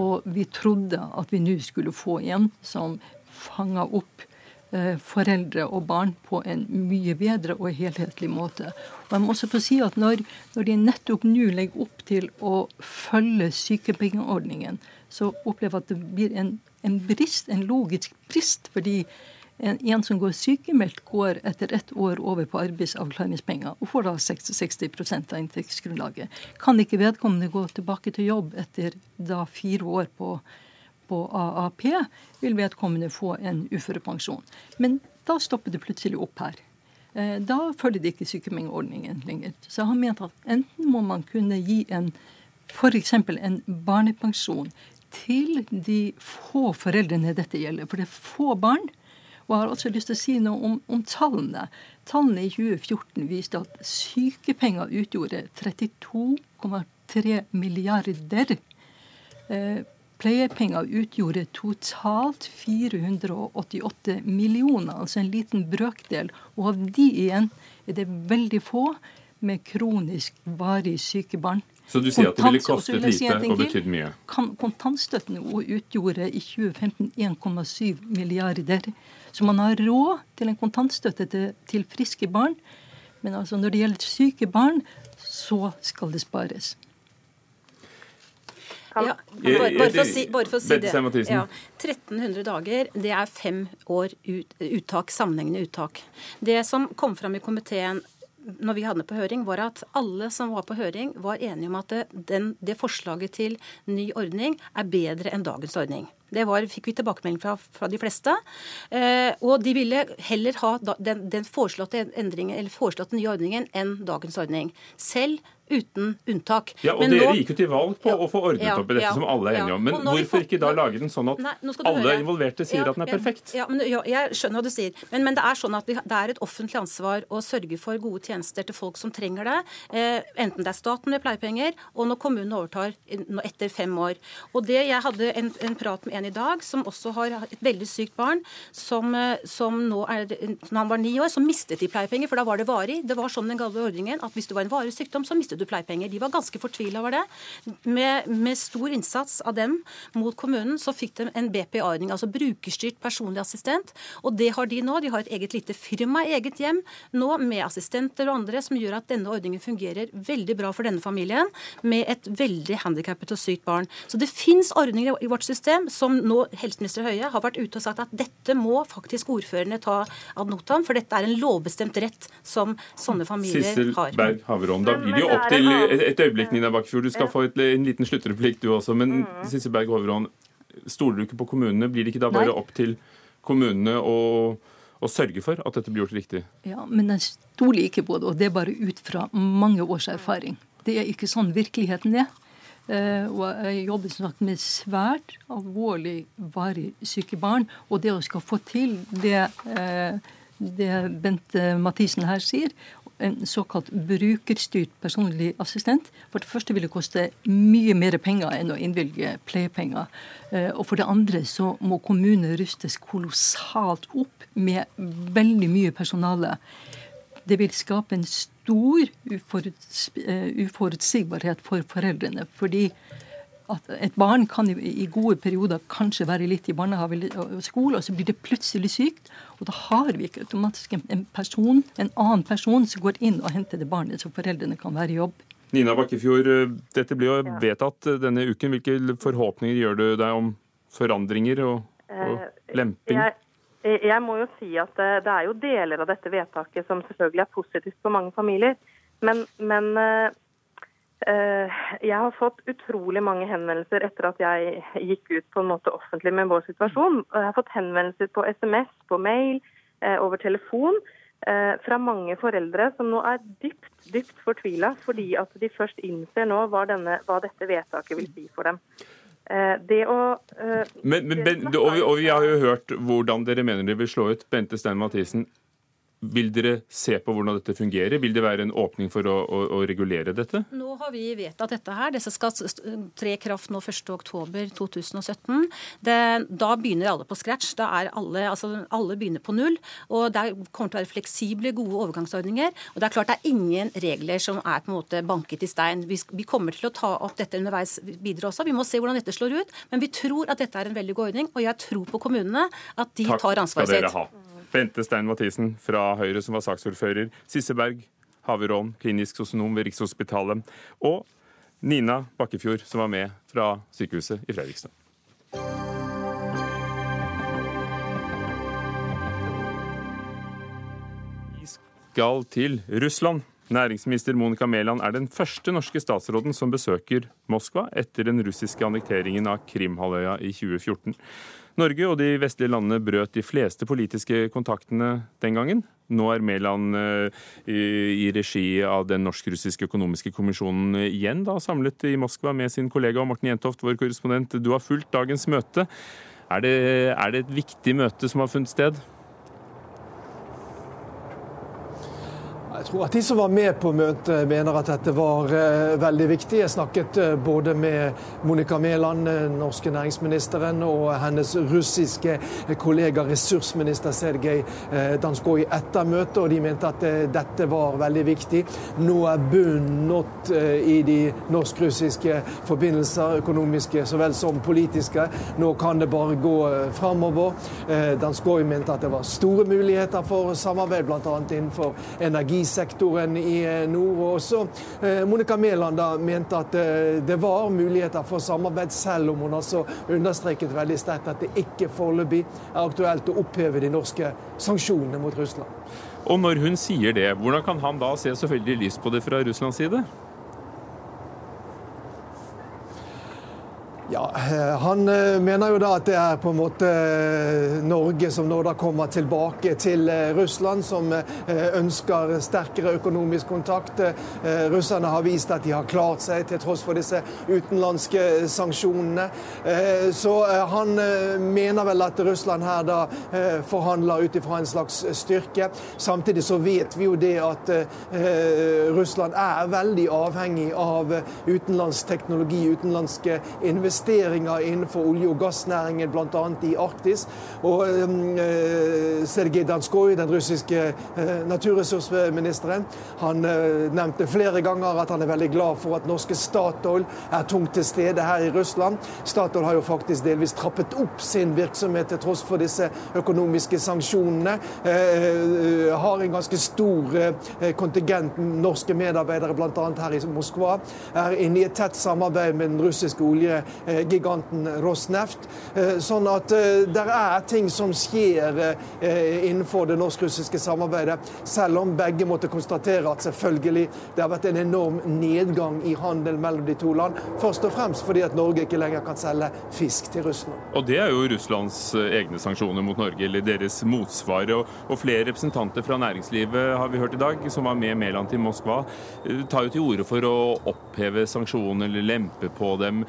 Og vi trodde at vi nå skulle få en som fanga opp eh, foreldre og barn på en mye bedre og helhetlig måte. Og jeg må også få si at når, når de nettopp nå legger opp til å følge sykepengeordningen, så opplever jeg at det blir en, en brist, en logisk brist. fordi en, en, som går sykemeldt, går etter ett år over på arbeidsavklaringspenger og får da 60, av inntektsgrunnlaget. Kan ikke vedkommende gå tilbake til jobb etter da fire år på, på AAP, vil vedkommende få en uførepensjon. Men da stopper det plutselig opp her. Eh, da følger det ikke sykepengeordningen lenger. Så jeg har ment at enten må man kunne gi en f.eks. en barnepensjon til de få foreldrene dette gjelder. For det er få barn og jeg har også lyst til å si noe om, om tallene. Tallene i 2014 viste at sykepenger utgjorde 32,3 milliarder. Eh, pleiepenger utgjorde totalt 488 millioner, altså en liten brøkdel. Og av de igjen er det veldig få med kronisk varig syke barn. Så du sier at det ville kostet lite og betydd mye? Kontantstøtten utgjorde i 2015 1,7 milliarder. Så man har råd til en kontantstøtte til, til friske barn. Men altså når det gjelder syke barn, så skal det spares. Ja, bare, bare, for å si, bare for å si det. Ja, 1300 dager, det er fem år ut, uttak, sammenhengende uttak. Det som kom fram i komiteen når vi hadde på høring, var at alle som var på høring, var enige om at det, den, det forslaget til ny ordning er bedre enn dagens ordning. Det var, fikk vi tilbakemelding fra, fra de fleste. Eh, og de ville heller ha den, den foreslåtte, endringen, eller foreslåtte nye ordningen enn dagens ordning. Selv uten unntak. Ja, og Men Dere nå- gikk jo til valg på Ja, å få ordnet ja, opp i dette, ja, som alle er enige om. Men hvorfor fått- ikke da lage den sånn at Nei, alle høre. involverte sier at den er perfekt? Ja, men Jeg skjønner hva du sier, men, men det er sånn at vi, det er et offentlig ansvar å sørge for gode tjenester til folk som trenger det. Eh, enten det er staten med pleiepenger, og når kommunen overtar etter fem år. Og det, Jeg hadde en, en prat med en i dag som også har et veldig sykt barn, som, eh, som nå er, når han var ni år, så mistet de pleiepenger, for da var det varig. Det var sånn den gamle ordningen at hvis du var en varig sykdom, så mistet du pleiepenger. De var ganske fortvila over det. Med, med stor innsats av dem mot kommunen, så fikk de en BPA-ordning, altså brukerstyrt personlig assistent. Og det har de nå. De har et eget lite firma i eget hjem nå med assistenter og andre som gjør at denne ordningen fungerer veldig bra for denne familien med et veldig handikappet og sykt barn. Så det fins ordninger i vårt system som nå helseminister Høie har vært ute og sagt at dette må faktisk ordførerne ta ad notam, for dette er en lovbestemt rett som sånne familier Sissel har. Berg Haverån. Da blir det jo opp til et, øyeblikk, Nina Bakkefjord. Du skal få et, en liten sluttreplikk, du også. Men Sissel Berg Haverån, stoler du ikke på kommunene? Blir det ikke da bare Nei. opp til kommunene å, å sørge for at dette blir gjort riktig? Ja, Men jeg stoler ikke på det, og det er bare ut fra mange års erfaring. Det er ikke sånn virkeligheten er. Eh, og jeg jobber sagt med svært alvorlig varig syke barn. Og det å skal få til det, eh, det Bente Mathisen her sier, en såkalt brukerstyrt personlig assistent. For det første vil det koste mye mer penger enn å innvilge pleiepenger. Eh, Og for det andre så må kommunene rustes kolossalt opp med veldig mye personale. Det vil skape en stor uforuts eh, uforutsigbarhet for foreldrene. Fordi at et barn kan i, i gode perioder kanskje være litt i barnehage og skole, og så blir det plutselig sykt. Og da har vi ikke automatisk en- en person, en annen person som går inn og henter det barnet, så foreldrene kan være i jobb. Nina Bakkefjord, eh, dette blir jo vedtatt eh, denne uken. Hvilke forhåpninger gjør du deg om forandringer og, og lemping? Jeg, jeg må jo si at det, det er jo deler av dette vedtaket som selvfølgelig er positivt for mange familier. Men, men eh, eh, jeg har fått utrolig mange henvendelser etter at jeg gikk ut på en måte offentlig med vår situasjon. Jeg har fått henvendelser på SMS, på mail, eh, over telefon. eh, Fra mange foreldre som nå er dypt dypt fortvila fordi at de først innser nå hva, denne, hva dette vedtaket vil si for dem. Eh, Det å eh, Men, men, er og, vi, og vi har jo hørt hvordan dere mener det vil slå ut. Bente Stein Mathisen, vil dere se på hvordan dette fungerer? Vil det være en åpning for å, å, å regulere dette? Nå har vi vedtatt dette her. Dette skal tre i kraft nå 1.10.2017. Det, da begynner alle på scratch. Da er alle, altså alle begynner på null. Og det kommer til å være fleksible, gode overgangsordninger. Og det er klart det er ingen regler som er på en måte banket i stein. Vi, vi kommer til å ta opp dette underveis videre også. Vi må se hvordan dette slår ut. Men vi tror at dette er en veldig god ordning, og jeg tror på kommunene at de Takk tar skal ansvaret dere sitt. Bente Stein Mathisen fra Høyre, som var saksordfører. Sisseberg Haverån, klinisk sosionom ved Rikshospitalet. Og Nina Bakkefjord, som var med fra sykehuset i Fredrikstad. Vi skal til Russland. Næringsminister Monica Mæland er den første norske statsråden som besøker Moskva etter den russiske annekteringen av Krimhalvøya i 2014. Norge og de vestlige landene brøt de fleste politiske kontaktene den gangen. Nå er Mæland eh, i, regi av den norsk-russiske økonomiske kommisjonen igjen da, samlet i Moskva med sin kollega Morten Jentoft, vår korrespondent. Du har fulgt dagens møte. Er det, er det et viktig møte som har funnet sted? Jeg tror at de som var med på møtet, mener at dette var eh, veldig viktig. Jeg snakket eh, både med Monica Mæland, eh, norske næringsministeren, og hennes russiske kollega ressursminister Sergej Danskoj etter møtet, og de mente at dette var veldig viktig. Nå er bunnen nådd i de norsk-russiske forbindelser, økonomiske så vel som politiske. Nå kan det bare gå framover. Danskoj mente at det var store muligheter for samarbeid, bl.a. innenfor energisektoren i eh, nord. Og også eh, Monica Mæland mente at eh, det var muligheter for samarbeid, selv om hun altså understreket veldig sterkt at det ikke foreløpig er aktuelt å oppheve de norske sanksjonene mot Russland. Og når hun sier det, hvordan kan han da se så veldig lyst på det fra Russlands side? Ja, eh, Han eh, mener jo da at det er på en måte eh, Norge som nå da kommer tilbake til Russland, som ønsker sterkere økonomisk kontakt. Russerne har vist at de har klart seg til tross for disse utenlandske sanksjonene. Så han mener vel at Russland her da forhandler ut ifra en slags styrke. Samtidig så vet vi jo det at Russland er veldig avhengig av utenlandsk teknologi, utenlandske investeringer investeringer innenfor olje- og gassnæringen, bl.a. i Arktis. Og eh, Sergej Danskoj, den russiske eh, naturressursministeren, han eh, nevnte flere ganger at han er veldig glad for at norske Statoil er tungt til stede her i Russland. Statoil har jo faktisk delvis trappet opp sin virksomhet til tross for disse økonomiske sanksjonene. Har en ganske stor kontingent norske medarbeidere, bl.a. her i Moskva. Er inne i et tett samarbeid med den russiske olje Eh, giganten Rosneft. Eh, sånn at eh, det er ting som skjer innenfor det norsk-russiske samarbeidet, selv om begge måtte konstatere at selvfølgelig det har vært en enorm nedgang i handel mellom de to land. Først og fremst fordi at Norge ikke lenger kan selge fisk til Russland. Og det er jo Russlands egne sanksjoner mot Norge, eller deres motsvar. Og flere representanter fra næringslivet har vi hørt i dag, som var med Mæland til Moskva, tar jo til orde for å oppheve sanksjoner eller lempe på dem.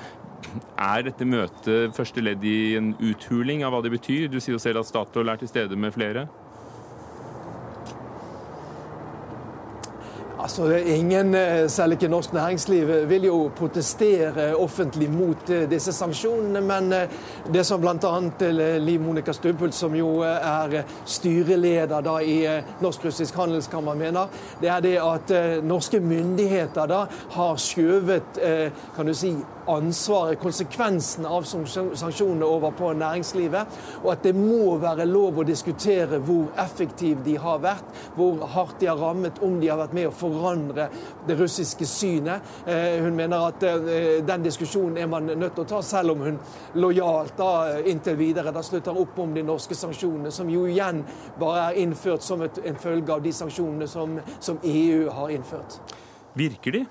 Er dette møtet første ledd i en uthuling av hva det betyr? Du sier jo selv at Statoil er til stede med flere. Altså, Ingen, eh, selv ikke norsk næringsliv, vil jo protestere offentlig mot eh, disse sanksjonene. Men eh, det som bl.a. Liv Monica Stubbhult, som jo er styreleder da i Norsk-russisk handelskammer, mener, det er det at norske myndigheter da har skjøvet kan du si, ansvaret, konsekvensene av sanksjonene over på næringslivet. Og at det må være lov å diskutere hvor effektive de har vært, hvor hardt de har rammet, om de har vært med å forandre det russiske synet. Eh, hun mener at eh, den diskusjonen er man nødt til å ta, selv om hun lojalt da inntil videre da slutter opp om de norske sanksjonene, som jo igjen bare er innført som et, en følge av de sanksjonene som, som EU har innført. Virker de?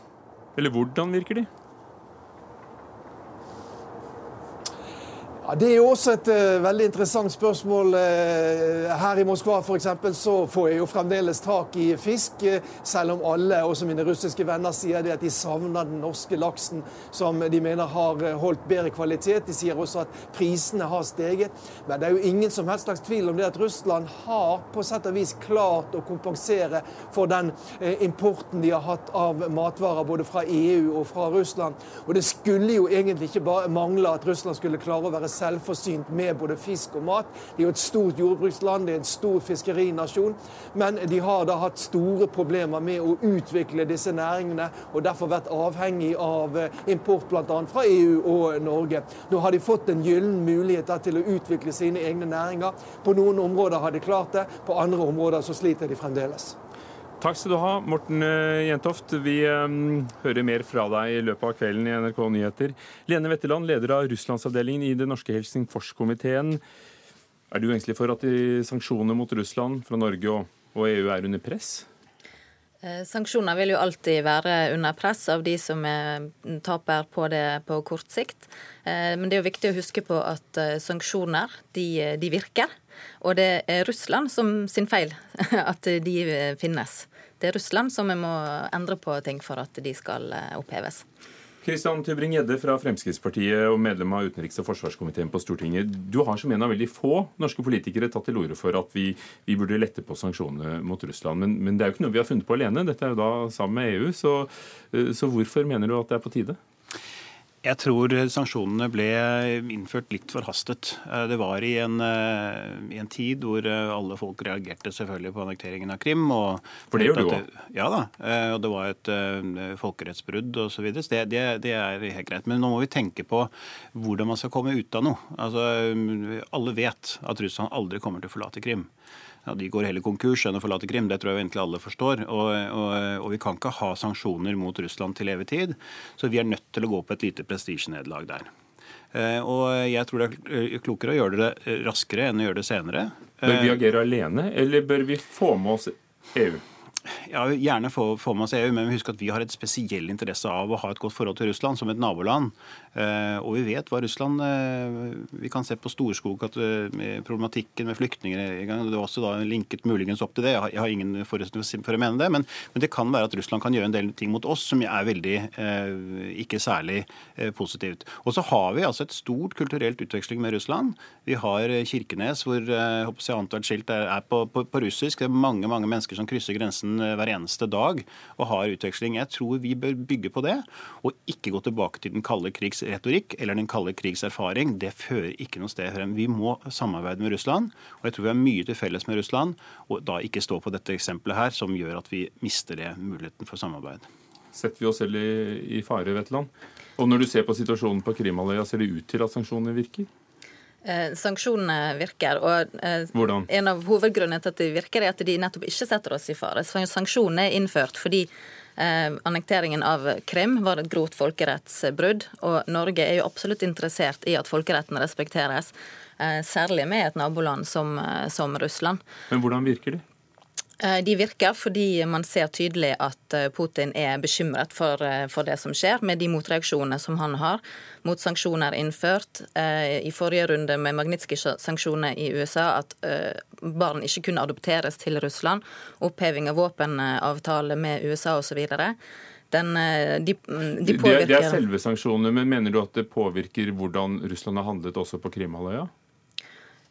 Eller hvordan virker de? Ja, Det er jo også et uh, veldig interessant spørsmål. Uh, her i Moskva for eksempel, så får jeg jo fremdeles tak i fisk, uh, selv om alle, også mine russiske venner, sier det at de savner den norske laksen, som de mener har holdt bedre kvalitet. De sier også at prisene har steget. Men det er jo ingen som helst slags tvil om det at Russland har på sett og vis klart å kompensere for den importen de har hatt av matvarer både fra EU og fra Russland. Og det skulle jo egentlig ikke bare mangle at Russland skulle klare å være selvforsynt med både fisk og mat. De er jo et stort jordbruksland, det er en stor fiskerinasjon. Men de har da hatt store problemer med å utvikle disse næringene, og derfor vært avhengig av eh, import bl.a. fra EU og Norge. Nå har de fått en gyllen mulighet til å utvikle sine egne næringer. På noen områder har de klart det, på andre områder så sliter de fremdeles. Takk skal du ha, Morten eh, Jentoft. Vi um, hører mer fra deg i løpet av kvelden i NRK Nyheter. Lene Wetteland, leder av Russlandsavdelingen i det norske Helsingforskomiteen. Er du engstelig for at sanksjonene mot Russland fra Norge og, og EU er under press? Eh, sanksjoner vil jo alltid være under press av de som taper på det på kort sikt. Men det er jo viktig å huske på at sanksjoner de, de virker. Og det er Russland som sin feil at de finnes. Er Russland så vi må endre på ting for at de skal eh, oppheves. Kristian Tybring-Gjedde fra Fremskrittspartiet og medlem av utenriks- og forsvarskomiteen på Stortinget. Du har som en av veldig få norske politikere tatt til orde for at vi, vi burde lette på sanksjonene mot Russland. Men, men, det er jo ikke noe vi har funnet på alene. Dette er jo da sammen med EU. Så, eh, så hvorfor mener du at det er på tide? Jeg tror sanksjonene ble innført litt forhastet. Eh, det var i en, eh, i en, tid hvor eh, alle folk reagerte selvfølgelig på annekteringen av Krim. For det gjør du òg? Ja da. Og det var et folkerettsbrudd osv. Det, det, det er helt greit. Men nå må vi tenke på hvordan man skal komme ut av noe. Altså, alle vet at Russland aldri kommer til å forlate Krim ja, de går heller konkurs enn å forlate Krim. Det tror jeg egentlig alle forstår. Og, og, og, vi kan ikke ha sanksjoner mot Russland til evig tid. Så vi er nødt til å gå på et lite prestisjenederlag der. Eh, og jeg tror det er klokere å gjøre det raskere enn å gjøre det senere. Bør vi agere alene, eller bør vi få med oss EU? Ja, Gjerne få, få med oss EU, men husk at vi har et spesiell interesse av å ha et godt forhold til Russland som et naboland. Eh, og vi vet hva Russland eh, Vi kan se på Storskog at eh, med problematikken med flyktninger Det var også da linket muligens opp til det. Jeg har, jeg har ingen forutsetninger for å mene det, men, men, det kan være at Russland kan gjøre en del ting mot oss som er veldig ikke særlig positivt. Og så har vi altså et stort kulturelt utveksling med Russland. Vi har Kirkenes, hvor jeg antall skilt er, er på, på, på, russisk. Det er mange mange mennesker som krysser grensen hver eneste dag og har utveksling. Jeg tror vi bør bygge på det, og ikke gå tilbake til den kalde krigs retorikk eller den kalde krigs erfaring, det fører ikke noe sted frem. Vi må samarbeide med Russland, og jeg tror vi har mye til felles med Russland, og da ikke stå på dette eksempelet her, som gjør at vi mister det muligheten for samarbeid. Setter vi oss selv i, i fare, Vetland? Og når du ser på situasjonen på Krimhalvøya, ser det ut til at sanksjonene virker? Eh, sanksjonene virker. og eh, Hvordan? En av hovedgrunnene til at de virker, er at de nettopp ikke setter oss i fare. Sanksjonene er innført fordi Eh, annekteringen av Krim var et grovt folkerettsbrudd, og Norge er jo absolutt interessert i at folkeretten respekteres, særlig med et naboland som, som Russland. Men hvordan virker de? Eh, de virker fordi man ser tydelig at eh, Putin er bekymret for, eh, for, det som skjer, med de motreaksjonene som han har mot sanksjoner innført. I forrige runde med Magnitskij-sanksjoner i USA, at barn ikke kunne adopteres til Russland. Oppheving av våpenavtale med USA osv. Den, de, de påvirker... det, er selve sanksjonene, men mener du at det påvirker hvordan Russland har handlet også på Krimhalvøya?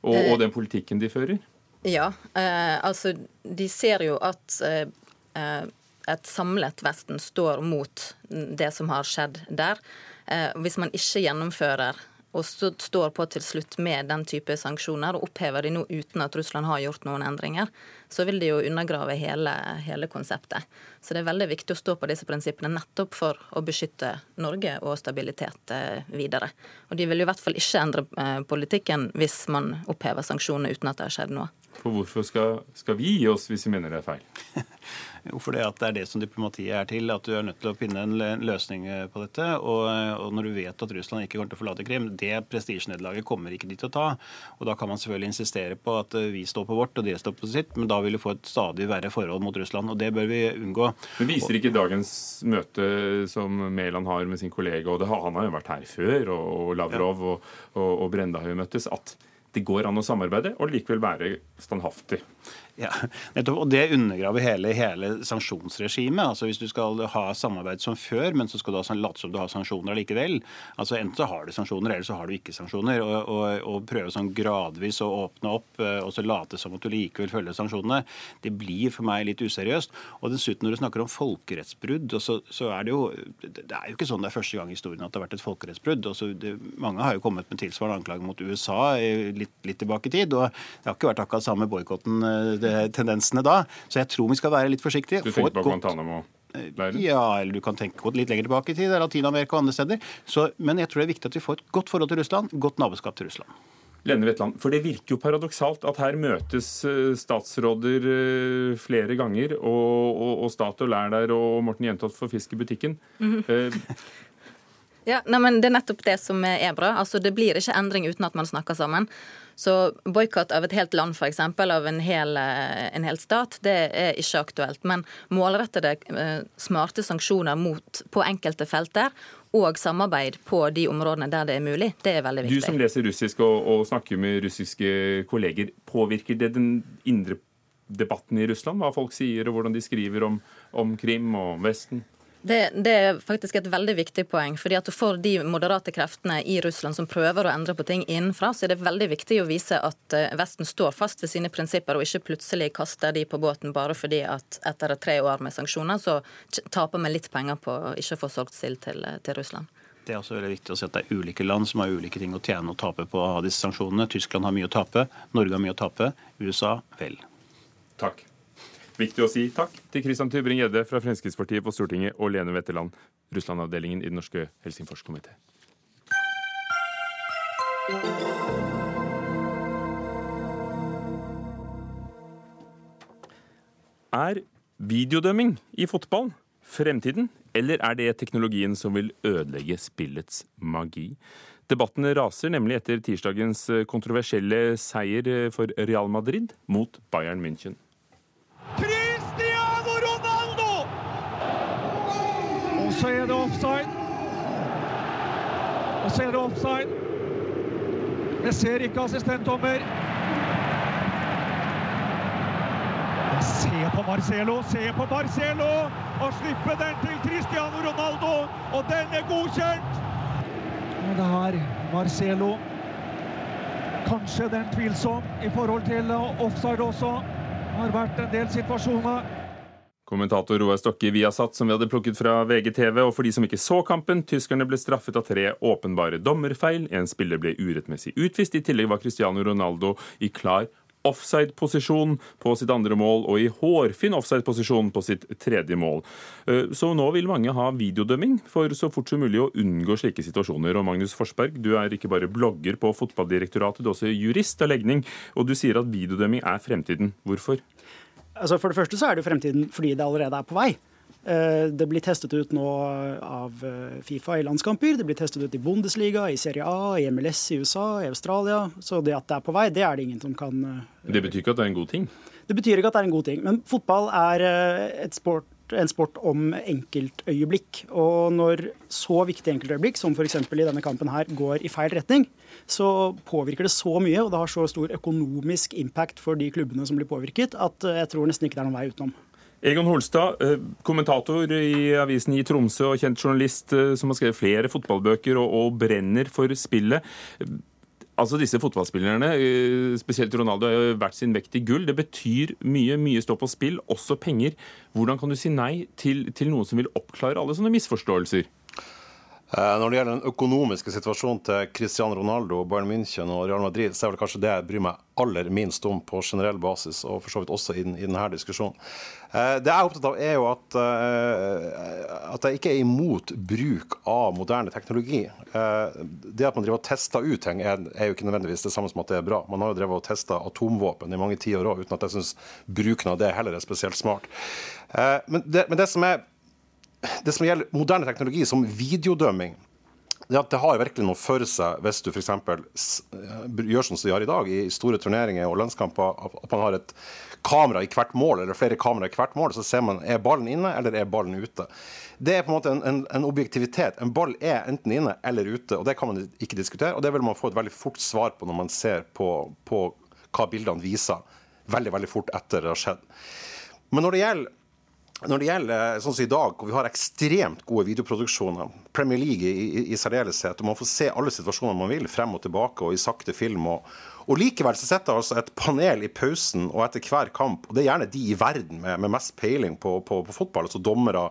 Og, og den politikken de fører? Ja, eh, altså de ser jo at eh, eh, et samlet Vesten står mot det som har skjedd der. Eh, hvis man ikke gjennomfører og står på til slutt med den type sanksjoner, og opphever de nå uten at Russland har gjort noen endringer, så vil de jo undergrave hele, hele, konseptet. Så det er veldig viktig å stå på disse prinsippene nettopp for å beskytte Norge og stabilitet eh, videre. Og de vil jo i hvert fall ikke endre eh, politikken hvis man opphever sanksjonene uten at det har skjedd noe. For hvorfor skal, skal vi gi oss hvis vi mener det er feil? Jo, for det, det er det som diplomatiet er til. At du er nødt til å finne en løsning eh, på dette. Og, og når du vet at Russland ikke kommer til å forlate Krim, det prestisjenederlaget kommer ikke de til å ta. Og da kan man selvfølgelig insistere på at eh, vi står på vårt og de står på sitt, men da vil du få et stadig verre forhold mot Russland. Og det bør vi unngå. Men Viser ikke dagens møte som Mæland har med sin kollega, og det, han har jo vært her før, og Lavrov ja. og, og, og Brenda har jo møttes, at det går an å samarbeide og likevel være standhaftig. Ja, nettopp, og Det undergraver hele, hele sanksjonsregimet. Altså Hvis du skal ha samarbeid som før, men så skal du ha, late som du har sanksjoner likevel. Altså Enten så har du sanksjoner, eller så har du ikke sanksjoner. Og, og, prøve sånn gradvis å åpne opp eh, og så late som at du likevel følger sanksjonene, det blir for meg litt useriøst. Og dessuten når du snakker om folkerettsbrudd, så, så, er det jo det er jo ikke sånn det er første gang i historien at det har vært et folkerettsbrudd. Altså, det, mange har jo kommet med tilsvarende anklager mot USA litt, litt tilbake i tid. og Det har ikke vært akkurat samme boikotten tendensene da. Så jeg tror vi skal være litt forsiktige. Du tenker på Guantánamo? Ja, eller du kan tenke litt lenger tilbake i tid, Latin-Amerika og andre steder. Så, men jeg tror det er viktig at vi får et godt forhold til Russland, godt naboskap til Russland. Lene Wetland, for Det virker jo paradoksalt at her møtes eh, statsråder eh, flere ganger, og, og, og stat og lær der og Morten Jentoft får fisk i butikken. Mm -hmm. Ja, nei, men Det er nettopp det som er bra. Altså, Det blir ikke endring uten at man snakker sammen. Så boikott av et helt land, f.eks., av en hel, en hel, stat, det er ikke aktuelt. Men målrettede, eh, smarte sanksjoner mot, på enkelte felter og samarbeid på de områdene der det er mulig, det er veldig viktig. Du som leser russisk og, og snakker med russiske kolleger, påvirker det den indre debatten i Russland? Hva folk sier og hvordan de skriver om, om Krim og Vesten? Det, det, er faktisk et veldig viktig poeng. fordi at For de moderate kreftene i Russland som prøver å endre på ting innenfra, så er det veldig viktig å vise at eh, Vesten står fast ved sine prinsipper, og ikke plutselig kaster de på båten bare fordi at etter tre år med sanksjoner, så taper vi litt penger på å ikke få solgt sild til, til Russland. Det er også veldig viktig å si at det er ulike land som har ulike ting å tjene og tape på å ha disse sanksjonene. Tyskland har mye å tape, Norge har mye å tape, USA vel. Takk. Viktig å si takk til Christian Tybring-Gjedde fra Fremskrittspartiet på Stortinget og Lene Wetterland, Russland-avdelingen i Den norske Helsingforskomité. Er videodømming i fotball fremtiden, eller er det teknologien som vil ødelegge spillets magi? Debatten raser nemlig etter tirsdagens kontroversielle seier for Real Madrid mot Bayern München. Cristiano Ronaldo! Og så er det offside. Og så er det offside. Jeg ser ikke assistentdommer. Se på Marcelo, se på Marcelo! Og slippe den til Cristiano Ronaldo, og den er godkjent! Og det her, Marcelo Kanskje den tvilsom i forhold til offside også. Har vært en del situasjoner. Kommentator Roar Stokke i Viasat, som vi hadde plukket fra VGTV. Og for de som ikke så kampen, tyskerne ble straffet av tre åpenbare dommerfeil. En spiller ble urettmessig utvist. I tillegg var Cristiano Ronaldo i klar offside-posisjon på sitt andre mål og i hårfin offside-posisjon på sitt tredje mål. Eh, så nå vil mange ha videodømming for så fort som mulig å unngå slike situasjoner. Og Magnus Forsberg, du er ikke bare blogger på Fotballdirektoratet, du er også jurist av legning, og du sier at videodømming er fremtiden. Hvorfor? Altså For det første så er det jo fremtiden fordi det allerede er på vei. Eh, det blir testet ut nå av eh, Fifa i landskamper. Det blir testet ut i Bundesliga, i Serie A, i MLS i USA, i Australia. Så det at det er på vei, det er det ingen som kan eh, Det betyr ikke at det er en god ting? Det betyr ikke at det er en god ting. Men fotball er sport, en sport om enkeltøyeblikk. Og når så viktige enkeltøyeblikk, som f.eks. i denne kampen her, går i feil retning, så påvirker det så mye, og det har så stor økonomisk impact for de klubbene som blir påvirket, at jeg tror nesten ikke det er noen vei utenom. Egon Holstad, eh, kommentator i avisen i Tromsø og kjent journalist eh, som har skrevet flere fotballbøker og, og brenner for spillet. Altså Disse fotballspillerne, eh, spesielt Ronaldo, har vært sin vekt i gull. Det betyr mye, mye står på spill, også penger. Hvordan kan du si nei til, til noen som vil oppklare alle sånne misforståelser? Eh, når det gjelder den økonomiske situasjonen til Cristiano Ronaldo, Bayern München og Real Madrid, så er det kanskje det jeg bryr meg aller minst om på generell basis, og for så vidt også i, i denne diskusjonen. Eh, det jeg er opptatt av, er jo at, eh, at jeg ikke er imot bruk av moderne teknologi. Det at man driver og tester ut ting, er, er, jo ikke nødvendigvis det samme som at det er bra. Man har jo drevet og testa atomvåpen i mange tiår òg, uten at jeg syns bruken av det heller er spesielt smart. Men det, men det som er det som gjelder moderne teknologi, som videodømming, det, det har virkelig noe for seg hvis du f.eks. gjør som de gjør i dag, i store turneringer og landskamper, at man har et kamera i hvert mål, eller flere kamera i hvert mål, så ser man er ballen inne eller er ballen ute. Det er på en måte en, en, en, objektivitet. En ball er enten inne eller ute, og det kan man ikke diskutere. Og det vil man få et veldig fort svar på når man ser på, på hva bildene viser, veldig, veldig fort etter det har skjedd. Men når det gjelder når det gjelder sånn som i dag, hvor vi har ekstremt gode videoproduksjoner, Premier League i, i, i særdeleshet, og man får se alle situasjoner man vil, frem og tilbake og i sakte film. og, og Likevel så sitter altså et panel i pausen og etter hver kamp, og det er gjerne de i verden med, med mest peiling på, på, på fotball, altså dommere,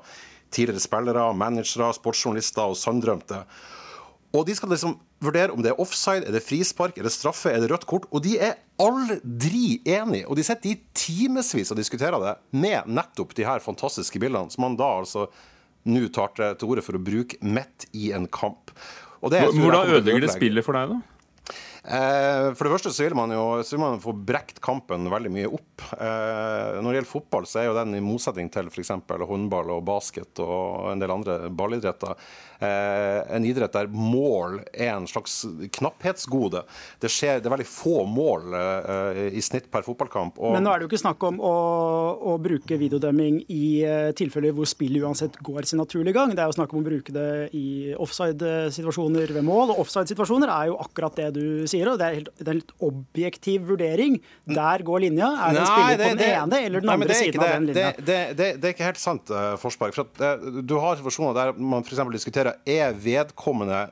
tidligere spillere, managere, sportsjournalister og sanndrømte. Og de skal liksom vurdere om det er offside, er det frispark, er det straffe, er det rødt kort. Og de er aldri enige. Og de sitter i timevis og diskuterer det med nettopp de her fantastiske bildene, som man da altså nå tar til orde for å bruke midt i en kamp. Hvordan ødelegger det spillet for deg, da? Eh, for det første så vil man jo vil man få brekt kampen veldig mye opp. Eh, når det gjelder fotball, så er jo den i motsetning til f.eks. håndball og basket og en del andre ballidretter en idrett der mål er en slags knapphetsgode. Det, skjer, det er veldig få mål eh, i snitt per fotballkamp. Men nå er det jo ikke snakk om å, å bruke videodømming i eh, tilfeller hvor spillet uansett går sin naturlige gang. Det er jo snakk om å bruke det i offside-situasjoner ved mål. Og offside-situasjoner er jo akkurat det du sier. og Det er, helt, det er en litt objektiv vurdering. Der går linja. Er det en spiller på den ene eller den andre siden av den linja? Det, det, det, er ikke helt sant, Forsberg. For at, du har situasjoner der man f.eks. diskuterer er vedkommende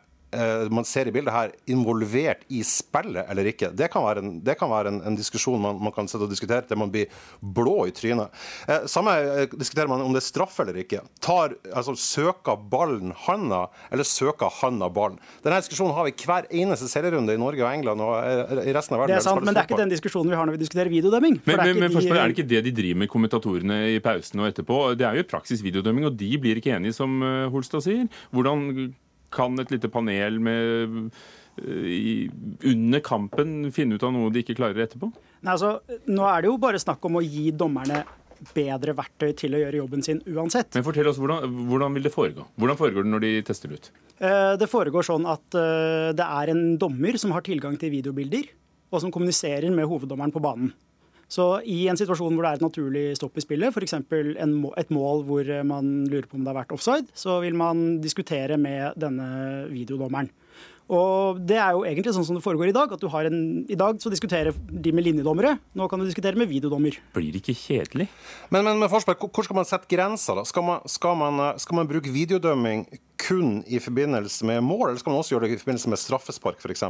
man ser i bildet her, involvert i spillet eller ikke. Det kan være en, kan være en, en diskusjon man, man, kan sette og diskutere til man blir blå i trynet. Eh, samme eh, diskuterer man om det er straff eller ikke. Tar, altså, søker ballen handa, eller søker handa ballen? Denne diskusjonen har vi hver eneste serierunde i Norge og England og eh, i resten av verden. Det er sant, men det er ikke den diskusjonen vi har når vi diskuterer videodømming. Men, men, men de... er det ikke det de driver med, kommentatorene i pausen og etterpå? Det er jo i praksis videodømming, og de blir ikke enige, som Holstad sier. Hvordan kan et lite panel med eh, i, under kampen finne ut av noe de ikke klarer etterpå? Nei, altså, nå er det jo bare snakk om å gi dommerne bedre verktøy til å gjøre jobben sin uansett. Men fortell oss, Hvordan, hvordan vil det foregå? Hvordan foregår det når de tester ut? Eh, det foregår sånn at eh, det er en dommer som har tilgang til videobilder, og som kommuniserer med hoveddommeren på banen. Så i en situasjon hvor det er et naturlig stopp i spillet, f.eks. et mål hvor man lurer på om det har vært offside, så vil man diskutere med denne videodommeren. Og Det er jo egentlig sånn som det foregår i dag. at du har en, I dag så diskuterer de med linjedommere, nå kan du diskutere med videodommer. Blir det ikke kjedelig? Men, men, men Forsberg, hvor skal man sette grenser? da? Skal man, skal man, skal man bruke videodømming kun i forbindelse med mål, eller skal man også gjøre det i forbindelse med straffespark f.eks.?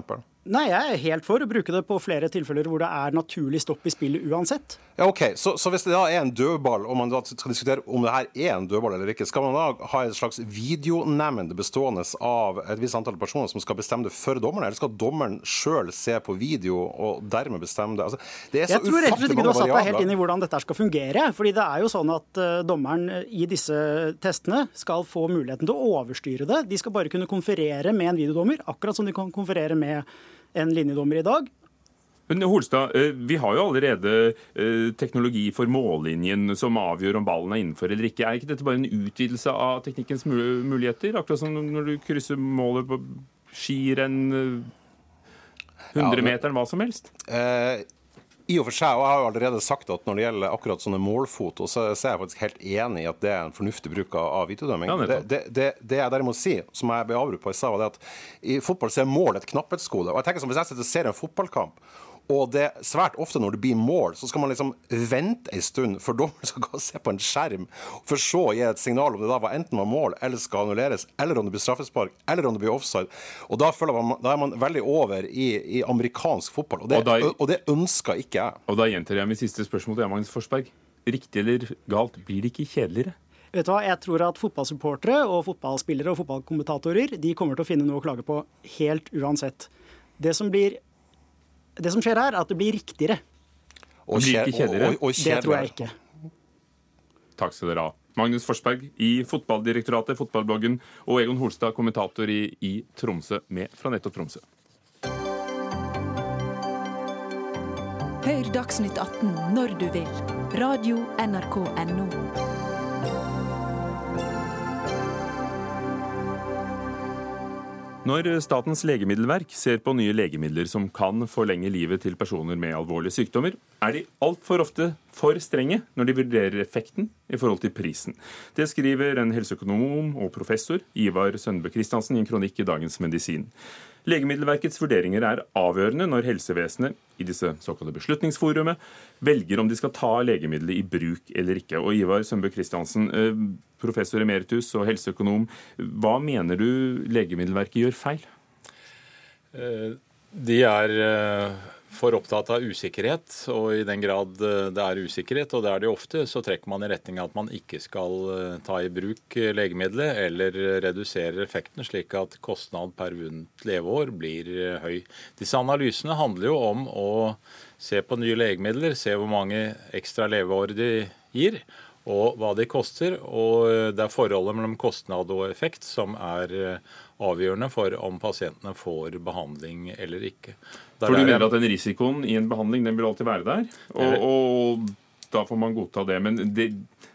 Nei, jeg er helt for å bruke det på flere tilfeller hvor det er naturlig stopp i spillet uansett. Ja, ok. Så, så hvis det da er en dødball, og man da skal diskutere om det her er en dødball eller ikke, skal man da ha et slags videonemnd bestående av et visst antall personer som skal bestemme det for dommeren, eller skal dommeren sjøl se på video og dermed bestemme det? Altså, det er så jeg tror rett og slett ikke du har satt deg helt inn i hvordan dette skal fungere. fordi det er jo sånn at uh, dommeren i disse testene skal få muligheten til å overstyre det. De skal bare kunne konferere med en videodommer, akkurat som de kan konferere med en linjedommer i dag. Men Holstad, eh, Vi har jo allerede eh, teknologi for mållinjen som avgjør om ballen er innenfor eller ikke. Er ikke dette bare en utvidelse av teknikkens muligheter? Akkurat som når du krysser målet på skirenn, 100-meteren, hva som helst? Eh, i og for seg, og Jeg har jo allerede sagt at når det gjelder akkurat sånne målfoto, så, er jeg faktisk helt enig i at det er en fornuftig bruk av videodømming. Ja, det, det, det, det, jeg derimot sier, som jeg ble avbrutt på i stad, var det at i fotball så er mål et knapphetsgode. Og jeg tenker som Hvis jeg ser en fotballkamp og det er svært ofte når det blir mål, så skal man liksom vente en stund før dommeren skal gå og se på en skjerm, for så å gi et signal om det da var enten var mål eller skal annulleres, eller om det blir straffespark, eller om det blir offside. Og Da, man, da er man veldig over i, i amerikansk fotball, og det, og, da, og det, ønsker ikke jeg. Og Da gjentar jeg mitt siste spørsmål til Magnus Forsberg. Riktig eller galt, blir det ikke kjedeligere? Vet du hva, Jeg tror at fotballsupportere og fotballspillere og fotballkommentatorer de kommer til å finne noe å klage på helt uansett. Det som blir det som skjer her, er at det blir riktigere. Og blir ikke kjedeligere? Og, og, og det tror jeg ikke. Takk skal dere ha. Magnus Forsberg i Fotballdirektoratet, fotballbloggen, og Egon Holstad, kommentator i, i Tromsø, med fra nettopp Tromsø. Hør Dagsnytt 18 når du vil. Radio NRK Radio.nrk.no. Når Statens legemiddelverk ser på nye legemidler som kan forlenge livet til personer med alvorlige sykdommer, er de altfor ofte for strenge når de vurderer effekten i forhold til prisen. Det skriver en helseøkonom og professor, Ivar Sønbø Christiansen, i en kronikk i Dagens Medisin. Legemiddelverkets vurderinger er avgjørende når helsevesenet i disse såkalte beslutningsforumet velger om de skal ta legemiddelet i bruk eller ikke. Og Ivar Sømbø Christiansen, eh, professor emeritus og helseøkonom, hva mener du Legemiddelverket gjør feil? Eh, de er eh, for opptatt av usikkerhet, og i den grad eh, det er usikkerhet, og det er det ofte, så trekker man i retning av at man ikke skal eh, ta i bruk eh, legemiddelet eller redusere effekten, slik at kostnad per vunnet leveår blir høy. Disse analysene handler jo om å se på nye legemidler, se hvor mange ekstra leveår de gir, og hva de koster. Og det er forholdet mellom kostnad og effekt som er avgjørende for om pasientene får behandling eller ikke. For du mener at den risikoen i en behandling den vil alltid være der, og, og da får man godta det. Men det,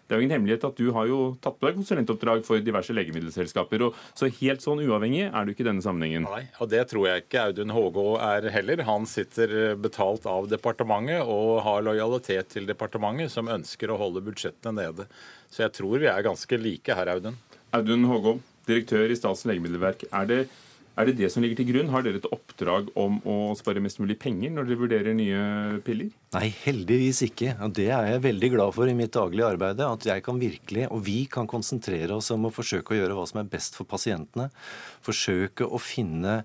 det er jo ingen hemmelighet at du har jo tatt på deg konsulentoppdrag for diverse legemiddelselskaper. og Så helt sånn uavhengig er du ikke i denne sammenhengen. Nei, og det tror jeg ikke Audun Hågå er heller. Han sitter betalt av departementet og har lojalitet til departementet, som ønsker å holde budsjettene nede. Så jeg tror vi er ganske like her, Audun. Audun Hågå, direktør i Statens legemiddelverk. Er det er det det som ligger til grunn? Har dere et oppdrag om å spare mest mulig penger når dere vurderer nye piller? Nei, heldigvis ikke. Og det er jeg veldig glad for i mitt daglige arbeid. At jeg kan virkelig, og vi kan konsentrere oss om å forsøke å gjøre hva som er best for pasientene. Forsøke å finne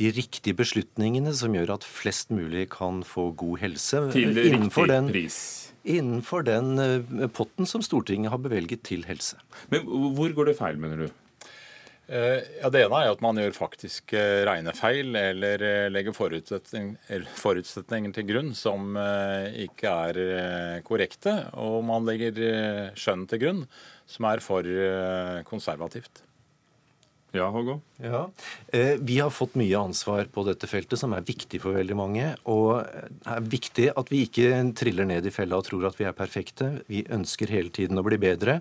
de riktige beslutningene som gjør at flest mulig kan få god helse. Til innenfor riktig den, pris innenfor den eh, potten som Stortinget har bevelget til helse. Men hvor går det feil, mener du? Eh, ja, Det ene er at man gjør faktisk eh, regnefeil eller eh, legger forutsetninger til grunn som ikke er korrekte. Og man legger skjønn til grunn som er for konservativt. Ja, Hågå? Ja. Vi har fått mye ansvar på dette feltet, som er viktig for veldig mange. Og det er viktig at vi ikke triller ned i fella og tror at vi er perfekte. Vi ønsker hele tiden å bli bedre.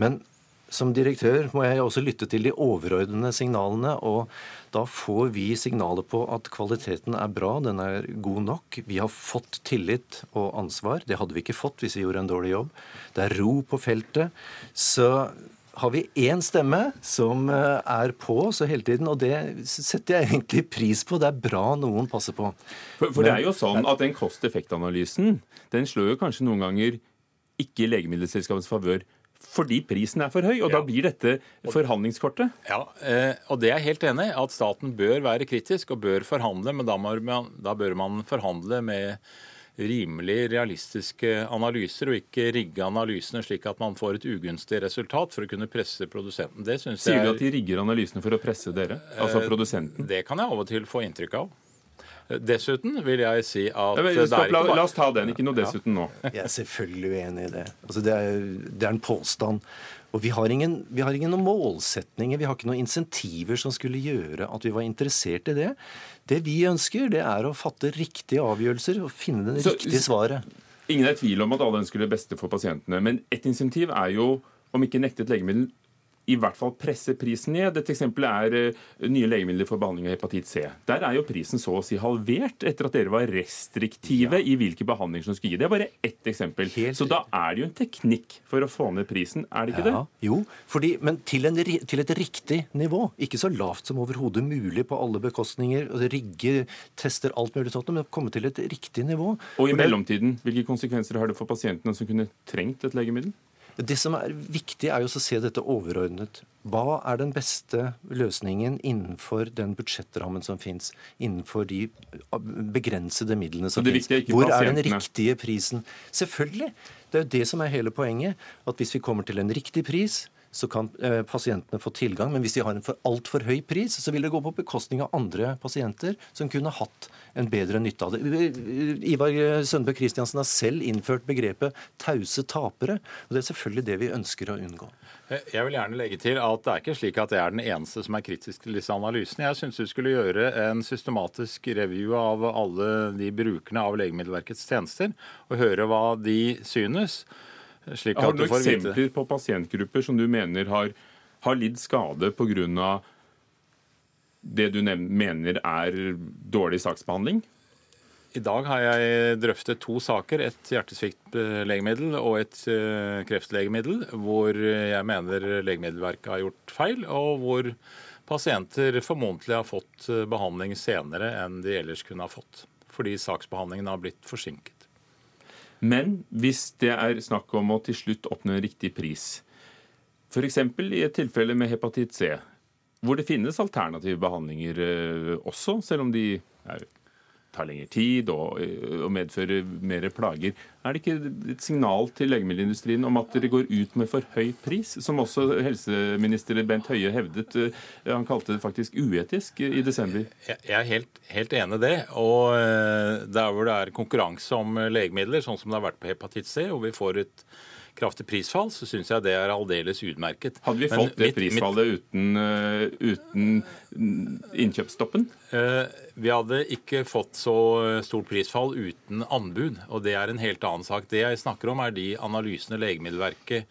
Men som direktør må jeg også lytte til de overordnede signalene. og Da får vi signaler på at kvaliteten er bra, den er god nok. Vi har fått tillit og ansvar. Det hadde vi ikke fått hvis vi gjorde en dårlig jobb. Det er ro på feltet. Så har vi én stemme som eh, er på oss hele tiden, og det setter jeg egentlig pris på. Det er bra noen passer på. For, for det er jo sånn at den kost-effekt-analysen den slår jo kanskje noen ganger ikke i legemiddelselskapets favør fordi prisen er for høy, og ja. da blir dette forhandlingskortet. Ja, eh, og det er jeg helt enig i. At staten bør være kritisk og bør forhandle, men da, man, da bør man forhandle med rimelig realistiske analyser, og ikke rigge analysene slik at man får et ugunstig resultat for å kunne presse produsenten. Det Sier jeg er, du at de rigger analysene for å presse dere, altså eh, produsenten? Det kan jeg av og til få inntrykk av. Dessuten vil jeg si at ja, stopp, la, la, oss ta den, ikke noe dessuten nå. Jeg er selvfølgelig uenig i det. Altså, det, er, det, er, en påstand. Og vi har, ingen, vi har ingen målsetninger, vi har ikke noen insentiver som skulle gjøre at vi var interessert i det. Det vi ønsker, det er å fatte riktige avgjørelser og finne det riktige svaret. Ingen er i tvil om at alle ønsker det beste for pasientene. Men ett insentiv er jo, om ikke nektet legemiddel, i hvert fall presse prisen ned. Et eksempel er uh, nye legemidler for behandling av hepatitt C. Der er jo prisen så å si halvert etter at dere var restriktive ja. i hvilke behandlinger som skulle gi. Det er bare ett eksempel. Helt... Så da er det jo en teknikk for å få ned prisen, er det ikke ja. det? Jo, fordi, men til, en, til, et riktig nivå. Ikke så lavt som overhodet mulig på alle bekostninger. Rigge, tester alt mulig sånt, men komme til et riktig nivå. Og i mellomtiden, hvilke konsekvenser har det for pasientene som kunne trengt et legemiddel? Det som er viktig, er jo å se dette overordnet. Hva er den beste løsningen innenfor den budsjettrammen som fins? Innenfor de begrensede midlene som fins? Hvor er den riktige prisen? Selvfølgelig! Det er jo det som er hele poenget. At hvis vi kommer til en riktig pris, så kan eh, pasientene få tilgang. Men hvis de har en for altfor høy pris, så vil det gå på bekostning av andre pasienter som kunne hatt en bedre nytte av det. Ivar Sønbø Christiansen har selv innført begrepet 'tause tapere'. og Det er selvfølgelig det vi ønsker å unngå. Jeg vil gjerne legge til at det er ikke slik at jeg er den eneste som er kritisk til disse analysene. Jeg syns du skulle gjøre en systematisk review av alle de brukerne av Legemiddelverkets tjenester, og høre hva de synes. Har du noen eksempler på pasientgrupper som du mener har, har lidd skade pga. det du mener er dårlig saksbehandling? I dag har jeg drøftet to saker, et hjertesviktlegemiddel og et eh, kreftlegemiddel, hvor jeg mener Legemiddelverket har gjort feil, og hvor pasienter formodentlig har fått eh, behandling senere enn de ellers kunne ha fått. Fordi saksbehandlingen har blitt forsinket. Men hvis det er snakk om å til slutt oppnå en riktig pris, f.eks. i et tilfelle med hepatitt C, hvor det finnes alternative behandlinger eh, også, selv om de er tar lengre tid og, eh, og, medfører mer plager. Er det ikke et signal til legemiddelindustrien om at dere går ut med for høy pris, som også helseminister Bent Høie hevdet? Eh, han kalte det faktisk uetisk i desember. Jeg er helt, helt enig i det. Og eh, der hvor det er konkurranse om legemidler, sånn som det har vært på hepatitt C, og vi får et kraftig prisfall, så syns jeg det er aldeles utmerket. Hadde vi fått Men det mitt, prisfallet mitt, uten, uh, uten, innkjøpsstoppen? Uh, vi hadde ikke fått så stort prisfall uten anbud, og det er en helt annen sak. Det jeg snakker om, er de analysene Legemiddelverket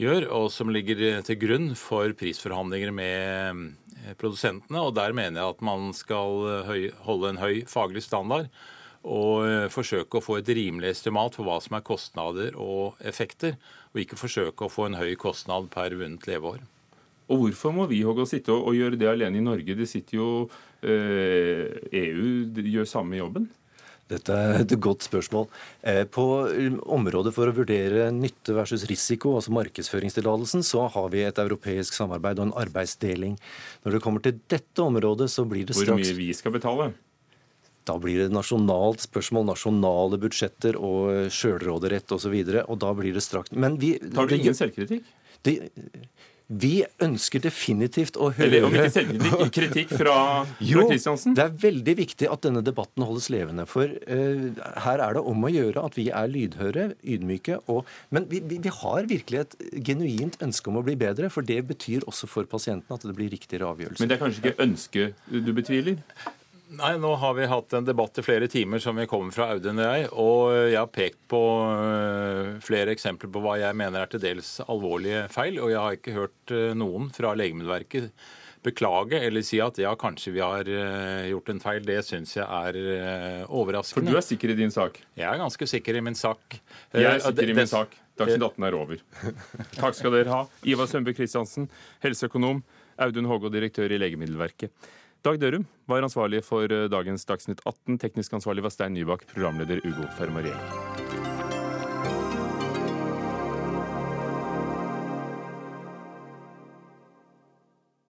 gjør, og som ligger til grunn for prisforhandlinger med eh, produsentene. og Der mener jeg at man skal holde en høy faglig standard og eh, forsøke å få et rimelig estimat for hva som er kostnader og effekter, og ikke forsøke å få en høy kostnad per vunnet leveår. Og Hvorfor må vi Hågå, sitte og, gjøre det alene i Norge? Det sitter jo eh, EU gjør samme jobben. Dette er et godt spørsmål. Eh, på området for å vurdere nytte versus risiko, altså markedsføringstillatelsen, så har vi et europeisk samarbeid og en arbeidsdeling. Når det kommer til dette området, så blir det straks Hvor mye vi skal betale? Da blir det nasjonalt spørsmål, nasjonale budsjetter og sjølråderett osv. Og, så og da blir det strakt. Men vi Tar du ingen selvkritikk? Det, vi ønsker definitivt å høre Eller om ikke selvkritikk, kritikk fra, fra Kristiansen? Det er veldig viktig at denne debatten holdes levende. For uh, her er det om å gjøre at vi er lydhøre, ydmyke. Og, men vi, vi, vi, har virkelig et genuint ønske om å bli bedre. For det betyr også for pasientene at det blir riktigere avgjørelser. Men det er kanskje ikke ønsket du betviler? Nei, Nå har vi hatt en debatt i flere timer som vi kommer fra Audun og jeg. Og jeg har pekt på øh, flere eksempler på hva jeg mener er til dels alvorlige feil. Og jeg har ikke hørt øh, noen fra Legemiddelverket beklage eller si at ja, kanskje vi har øh, gjort en feil. Det syns jeg er overraskende. For du er sikker i din sak? Jeg er ganske sikker i min sak. Jeg er sikker i min sak. Dagsnytt 18 er over. Takk skal dere ha. Ivar Sønbe Christiansen, helseøkonom. Audun Hågå, direktør i Legemiddelverket. Dag Dørum var ansvarlig for dagens Dagsnytt 18. Teknisk ansvarlig var Stein Nybakk, programleder Ugo Fermariello.